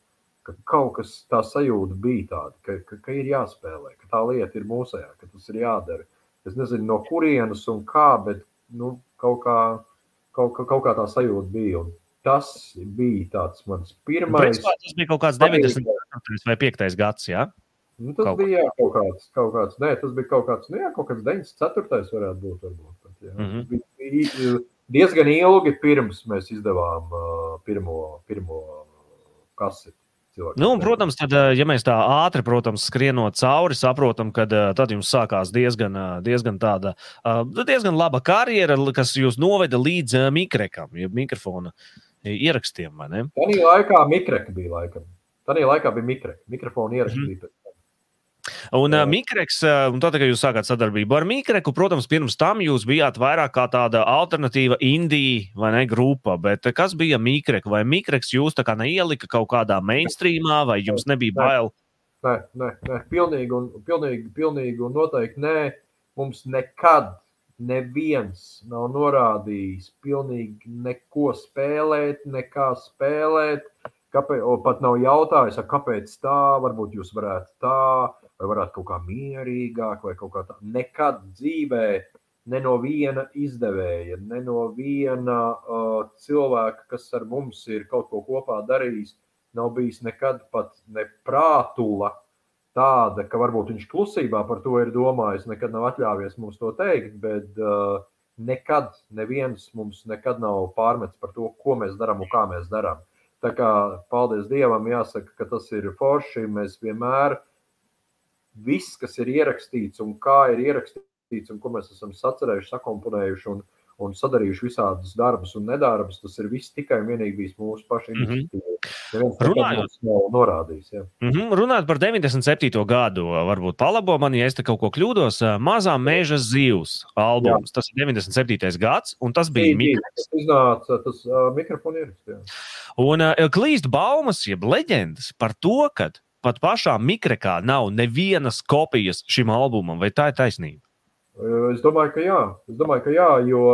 Ka kaut kas tā sajūta bija tāda, ka, ka, ka ir jāspēlē, ka tā lieta ir mūsējā, ka tas ir jādara. Es nezinu, no kurienes un kā, bet nu, kaut, kā, kaut, kā, kaut kā tā sajūta bija. Un tas bija tāds mans pirmais. Principā, tas bija kaut kāds 94. vai 5. gads. Ja? Nu, tas kaut bija jā, kaut kāds, kaut kāds, nē, tas bija kaut kāds, nu, jā, kaut kāds 94. varētu būt. Varbūt, pat, jā. mm -hmm. bija, bija diezgan ilgi pirms mēs izdevām uh, pirmo, pirmo kaseti. Nu, un, protams, tad, eh, ja mēs tā ātri protams, skrienot cauri, saprotam, ka eh, tad jums sākās diezgan, eh, diezgan, tāda, diezgan laba karjera, kas jūs noveda līdz mikrekam, jeb mikrofona ierakstiem. Tā laikā mikreka bija laikam. Tā laikā bija mikreka. Mikrofona ieraksts mm -hmm. Un uh, Mikreks, uh, tad, kad jūs sākāt sadarbību ar Mikreku, protams, pirms tam jūs bijāt vairāk kā tāda alternatīva indija vai ne grupa. Bet kas bija Mikreks? Vai Mikreks jūs tā kā neielika kaut kādā mainstreamā, vai jums nebija bail? Nē, nē, nē. Pilnīgi, un, pilnīgi, pilnīgi un noteikti nē. Mums nekad neviens nav norādījis pilnīgi neko spēlēt, nekā spēlēt. Kāpēc, pat nav jautājis, kāpēc tā, varbūt jūs varētu tā vai varētu kaut kā mierīgāk, vai kaut kā tā. Nekad dzīvē, ne no viena izdevēja, ne no viena uh, cilvēka, kas ar mums ir kaut ko kopā darījis, nav bijis nekad pat ne prātula tāda, ka varbūt viņš klusībā par to ir domājis, nekad nav atļāvies mums to teikt, bet uh, nekad neviens mums nekad nav pārmetis par to, ko mēs darām un kā mēs darām. Tā kā paldies Dievam, jāsaka, ka tas ir forši. Mēs vienmēr viss, kas ir ierakstīts un kā ir ierakstīts un ko mēs esam sacerējuši, sakomponējuši un, un sadarījuši visādus darbus un nedarbus, tas ir viss tikai un vienīgi bijis mūsu pašu Mhm. iniciatīva. Runājot- nekad mums nav norādījis. Ja. Mm -hmm. Runājot par 97. gadu, varbūt palabo man, ja es te kaut ko kļūdos. Mazā meža zivs albums. Jā. Tas ir 97. gads, un tas bija Mikls. Tas iznāca tas uh, mikrofons ierakstījums. Un uh, klīst baumas, jeb leģendas par to, ka pat pašā Mikrekā nav nevienas kopijas šim albumam, vai tā ir taisnība? Es domāju, ka jā, es domāju, ka jā jo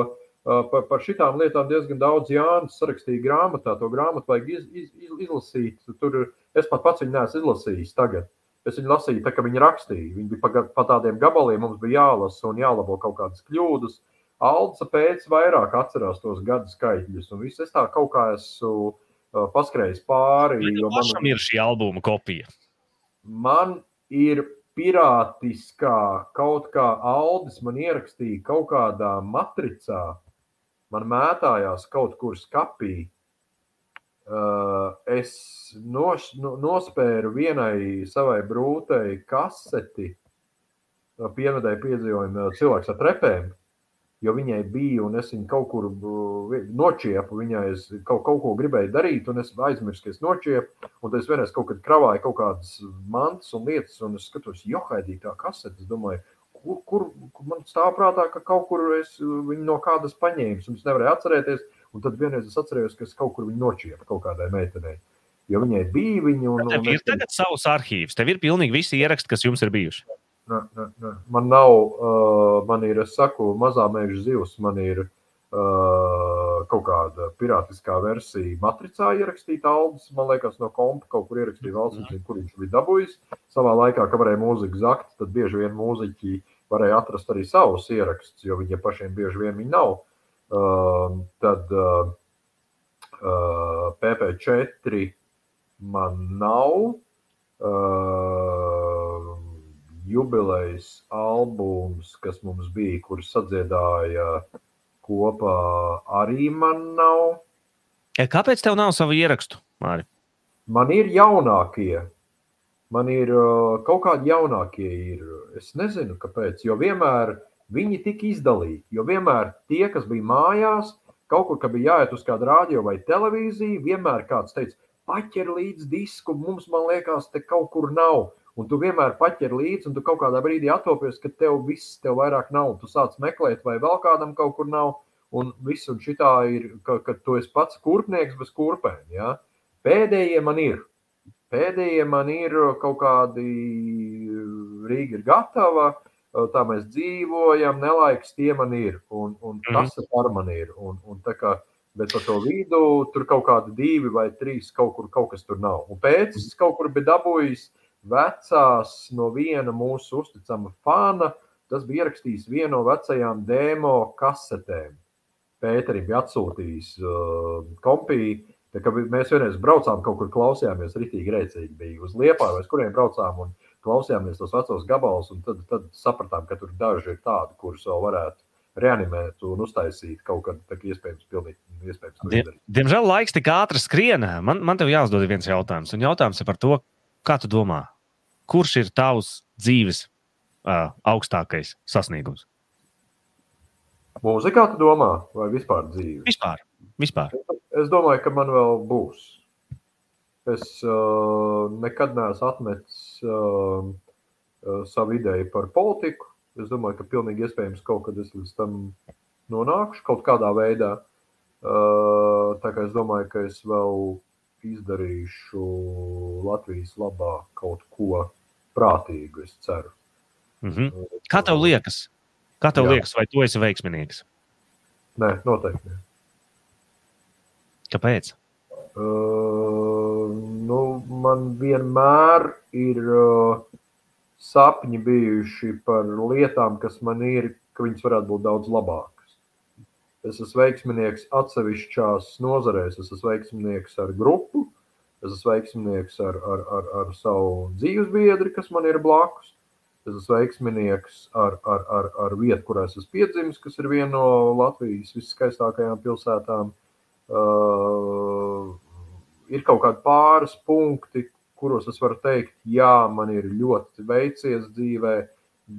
par, par šitām lietām diezgan daudz Jānis sarakstīja grāmatā. To grāmatu vajag iz, iz, iz, izlasīt. Tur es pat pats viņu neesmu izlasījis tagad. Es viņu lasīju, tā kā viņi rakstīja. Viņi bija pa, pa tādiem gabaliem, mums bija jālasa un jālabo kaut kādas kļūdas. Alda pēc vairāk atcerās tos gadu skaitļus, es tā kaut kā esmu paskrējis pāri. Jo tev pašam ir šī albuma kopija? man ir pirātiskā kaut kā Aldis man ierakstīja kaut kādā matricā, man mētājās kaut kur skapī. Uh, es nos, no, nospēru vienai savai brūtei kaseti, uh, pienādēju piedzīvojumu uh, cilvēks ar trepēm, jo viņai bija, un es viņu kaut kur uh, nočiepu, viņai es kaut, kaut ko gribēju darīt, un es aizmirsu, ka es nočiepu. Un es vienreiz kaut kad kravāju kaut kādas mantas un lietas, un es skatos, johaidī tā kasete. Es domāju, kur, kur, kur man stāv prātā, ka kaut kur es viņu no kādas paņēmu, un es nevarēju atcerēties. Un tad vienreiz es atcerējos, ka es kaut kur viņu nočiepu kaut kādai meitenei. Jo viņai bija viņa. Un, Tev un ir es- tagad savs arhīvs, tev ir pilnīgi visi ieraksti, kas jums ir bijuši. Nē, nē, nē. Man nav, uh, man ir, es saku, mazā meža zivs, man ir uh, kaut kāda pirātiskā versija matricā ierakstīta Aldis, man liekas, no kompa kaut kur ierakstīja valsts, nezinu, kur viņš bija dabūjis. Savā laikā, kad varēja mūziku zakt, tad bieži vien mūziķi varēja atrast arī savus ierakstus, jo viņiem pašiem bieži vien viņi nav. Uh, tad uh, uh, PP4 man nav. Uh, jubilejas albums, kas mums bija, kurš sadziedāja kopā, arī man nav. E, Kāpēc tev nav savu ierakstu, Māri? Man ir jaunākie. Man ir uh, kaut kādi jaunākie. Ir. Es nezinu, kāpēc. Jo vienmēr viņi tika izdalīti. Jo vienmēr tie, kas bija mājās, kaut kur, bija jāiet uz kādu rādio vai televīziju, vienmēr kāds teica, paķer līdzi disku, mums, man liekas, te kaut kur nav. Un tu vienmēr paķer līdzi, un tu kaut kādā brīdī atopies, ka tev viss tev vairāk nav. Tu sāc meklēt, vai vēl kādam kaut kur nav. Un viss, un šitā ir, ka, ka tu esi pats kurpnieks bez kurpēm. Ja? Pēdējie man ir. Pēdējie man ir kaut kādi Rīga ir gatava, tā mēs dzīvojam, nelaiks tie man ir, un, un tas ar man ir. Un, un tā kā, bet par to vidu tur kaut kādi divi vai trīs kaut kur kaut kas tur nav. Un pēc es kaut kur biju dabūjis vecās no viena mūsu uzticama fana, tas bija ierakstījis vienu no vecajām demo kasetēm. Pēterim bija atsūtījis uh, kompiju. Tā kā mēs vienreiz braucām, kaut kur klausījāmies, rītīgi rēcīgi bija uz liepā, vai uz kuriem braucām un klausījāmies tos vecos gabalus. Tad, tad sapratām, ka tur daži ir tādi, kurus vēl varētu reanimēt un uztaisīt kaut kad, kā iespējams, pilnīgi iespējams. to Die, izdarīt. diemžēl laiks tik ātri skrien. Man, man te jāuzdod viens jautājums. Un jautājums ir par to, kā tu domā, kurš ir tavs dzīves uh, augstākais sasniegums? Mūzikā tu domā, vai vispār dzīve? Vispār. Vispār. Es domāju, ka man vēl būs. Es uh, nekad neesmu atmetis uh, uh, savu ideju par politiku. Es domāju, ka pilnīgi iespējams kaut kad es līdz tam nonākšu kaut kādā veidā. Uh, tā kā es domāju, ka es vēl izdarīšu Latvijas labā kaut ko prātīgu, es ceru. Mhm. Kā tev liekas? Kā tev Jā. liekas, vai tu esi veiksminieks? Nē, noteikti. Kāpēc? Uh, nu, man vienmēr ir uh, sapņi bijuši par lietām, kas man ir, ka viņas varētu būt daudz labākas. Es esmu veiksminieks atsevišķās nozarēs, es esmu veiksminieks ar grupu, Es esmu veiksminieks ar, ar, ar, ar savu dzīves biedru, kas man ir blakus. Es esmu veiksminieks ar, ar, ar, ar vietu, kurā esmu piedzimis, kas ir viena no Latvijas viskaistākajām pilsētām. Uh, ir kaut kādi pāris punkti, kuros es varu teikt, jā, man ir ļoti veicies dzīvē,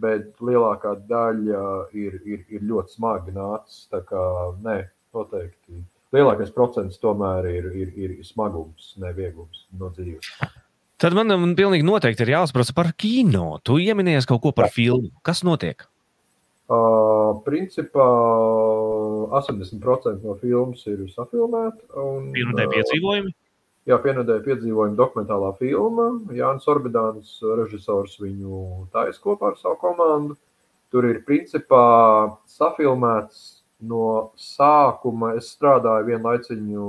bet lielākā daļa ir, ir, ir ļoti smagi nācis. Tā kā nē, noteikti. Lielākais procents tomēr ir, ir, ir smagums, nevieglums no dzīves. Tad man, man pilnīgi noteikti ir jāsprasa par kino. Tu ieminies kaut ko par filmu. Kas notiek? Uh, principā 80% no filmas ir safilmēta. Pirmie piedzīvojumi? Jā, pienādēja piedzīvojuma dokumentālā filma. Jānis Orbidāns, režisors, viņu taisa kopā ar savu komandu. Tur ir principā safilmēts no sākuma. Es strādāju vienu laiciņu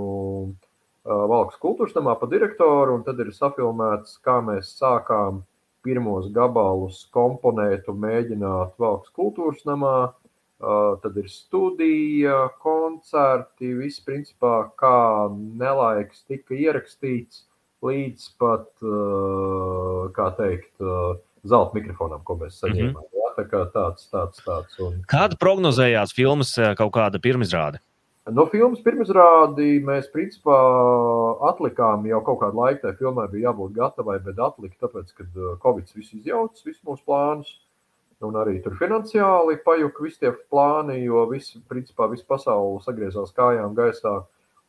Valkas kultūras namā pa direktoru, un tad ir safilmēts, kā mēs sākām pirmos gabalus komponēt un mēģināt Valkas kultūras namā. Tad ir studija, koncerti, viss principā kā nelaiks tika ierakstīts līdz pat, kā teikt, zelta mikrofonam, ko mēs saņēmām. Mm -hmm. Tā kā tāds, tāds, tāds. Un... Kāda prognozējās filmas kaut kāda pirmizrāde? No filmas pirmizrādi mēs principā atlikām jau kaut kādu laiku. Tā filmai bija jābūt gatavai, bet atlika, tāpēc, ka Covid viss izjaucis, visus mūsu plānus. Un arī tur finansiāli pajuka visi tie plāni, jo viss, principā, viss pasaule sagriezās kājām gaisā.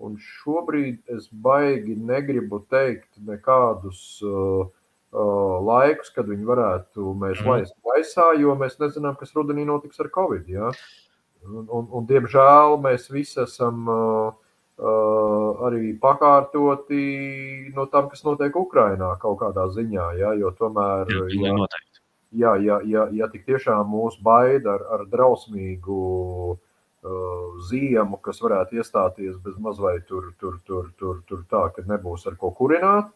Un šobrīd es baigi negribu teikt nekādus uh, laikus, kad viņi varētu mēs laist gaisā, jo mēs nezinām, kas rudenī notiks ar Covid. Ja? Un, un, un, diemžēl mēs visi esam uh, uh, arī pakārtoti no tam, kas notiek Ukrajinā kaut kādā ziņā. Ja? Jo tomēr. Jā, ja, jā, ja, ja, ja tik tiešām mūs baida ar, ar drausmīgu uh, ziemu, kas varētu iestāties bez mazliet tur, tur, tur, tur, tur tā, ka nebūs ar ko kurināt,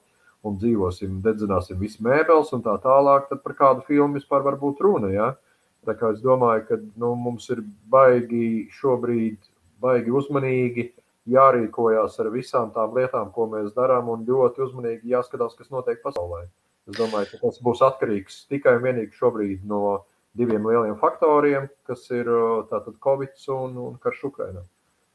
un dzīvosim, dedzināsim visu mēbeles un tā tālāk, tad par kādu filmu vispār var būt runa. Ja? Tā kā es domāju, ka nu, mums ir baigi šobrīd, baigi uzmanīgi jārīkojas ar visām tām lietām, ko mēs darām, un ļoti uzmanīgi jāskatās, kas notiek pasaulē. Es domāju, ka tas būs atkarīgs tikai un vienīgi šobrīd no diviem lieliem faktoriem, kas ir tātad Covid un, un karš Ukrainā.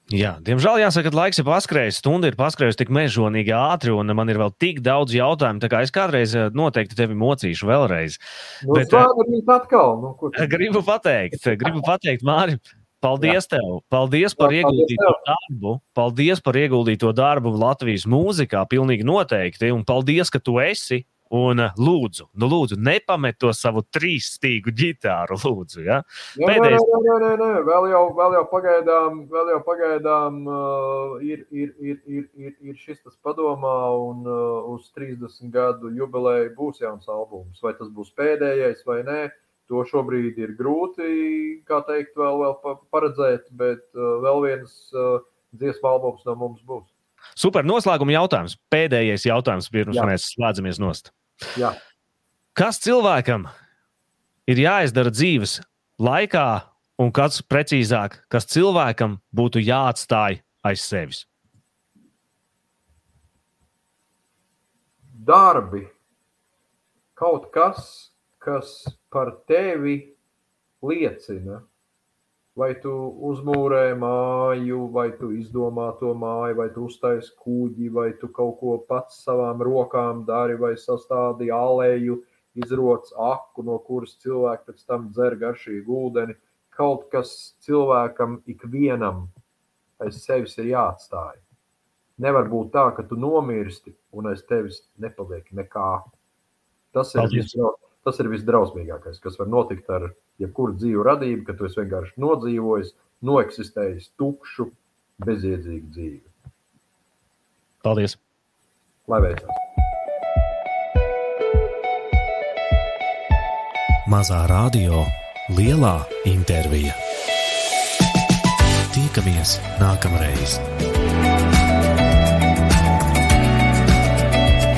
Jā, diemžēl jāsaka, ka laiks ir paskrējis, stunda ir paskrējusi tik mežonīgi ātri, un man ir vēl tik daudz jautājumu. Tā kā es kādreiz noteikti tevi mocīšu vēlreiz. Nu, Bet, atkal, nu, gribu pateikt, gribu pateikt, Māri, Paldies Jā. tev! Paldies par Jā, ieguldīto paldies darbu! Paldies par ieguldīto darbu Latvijas mūzikā, pilnīgi noteikti. Un paldies, ka tu esi Un uh, lūdzu, nu, lūdzu, nepamet to savu trīsstīgu ģitāru. Lūdzu, ja? jā, Pēdējais... nē, nē, nē, nē, vēl jau, vēl jau pagaidām, vēl jau pagaidām uh, ir, ir, ir, ir, ir, ir šis tas padomā, un uh, uz 30 gadu jubileju būs jauns albums. Vai tas būs pēdējais vai nē, to šobrīd ir grūti, kā teikt, vēl, vēl paredzēt, bet uh, vēl viens uh, dziesmu albums no mums būs. Super noslēguma jautājums. Pēdējais jautājums, pirms Jā. mēs slēdzamies nost. Jā. Kas cilvēkam ir jāizdara dzīves laikā, un kas precīzāk, kas cilvēkam būtu jāatstāj aiz sevis? Darbi, kaut kas, kas par tevi liecina, vai tu uzmūrē māju, vai tu izdomā to māju, vai tu uztaisi kuģi, vai tu kaut ko pats savām rokām dari, vai sastādi aleju, izroc aku, no kuras cilvēki pēc tam dzer garšīgu ūdeni. Kaut kas cilvēkam ikvienam aiz sevis ir jāatstāj. Nevar būt tā, ka tu nomirsti un aiz tevis nepaliek nekā. Tas ir, visdrau, tas ir visdrausmīgākais, kas var notikt ar jebkuru dzīvu radību, ka tu esi vienkārši nodzīvojis, noeksistējis tukšu, bezjēdzīgu dzīvi. Paldies! Lai veicas! Mazā radio, lielā intervija. Tiekamies nākamreiz!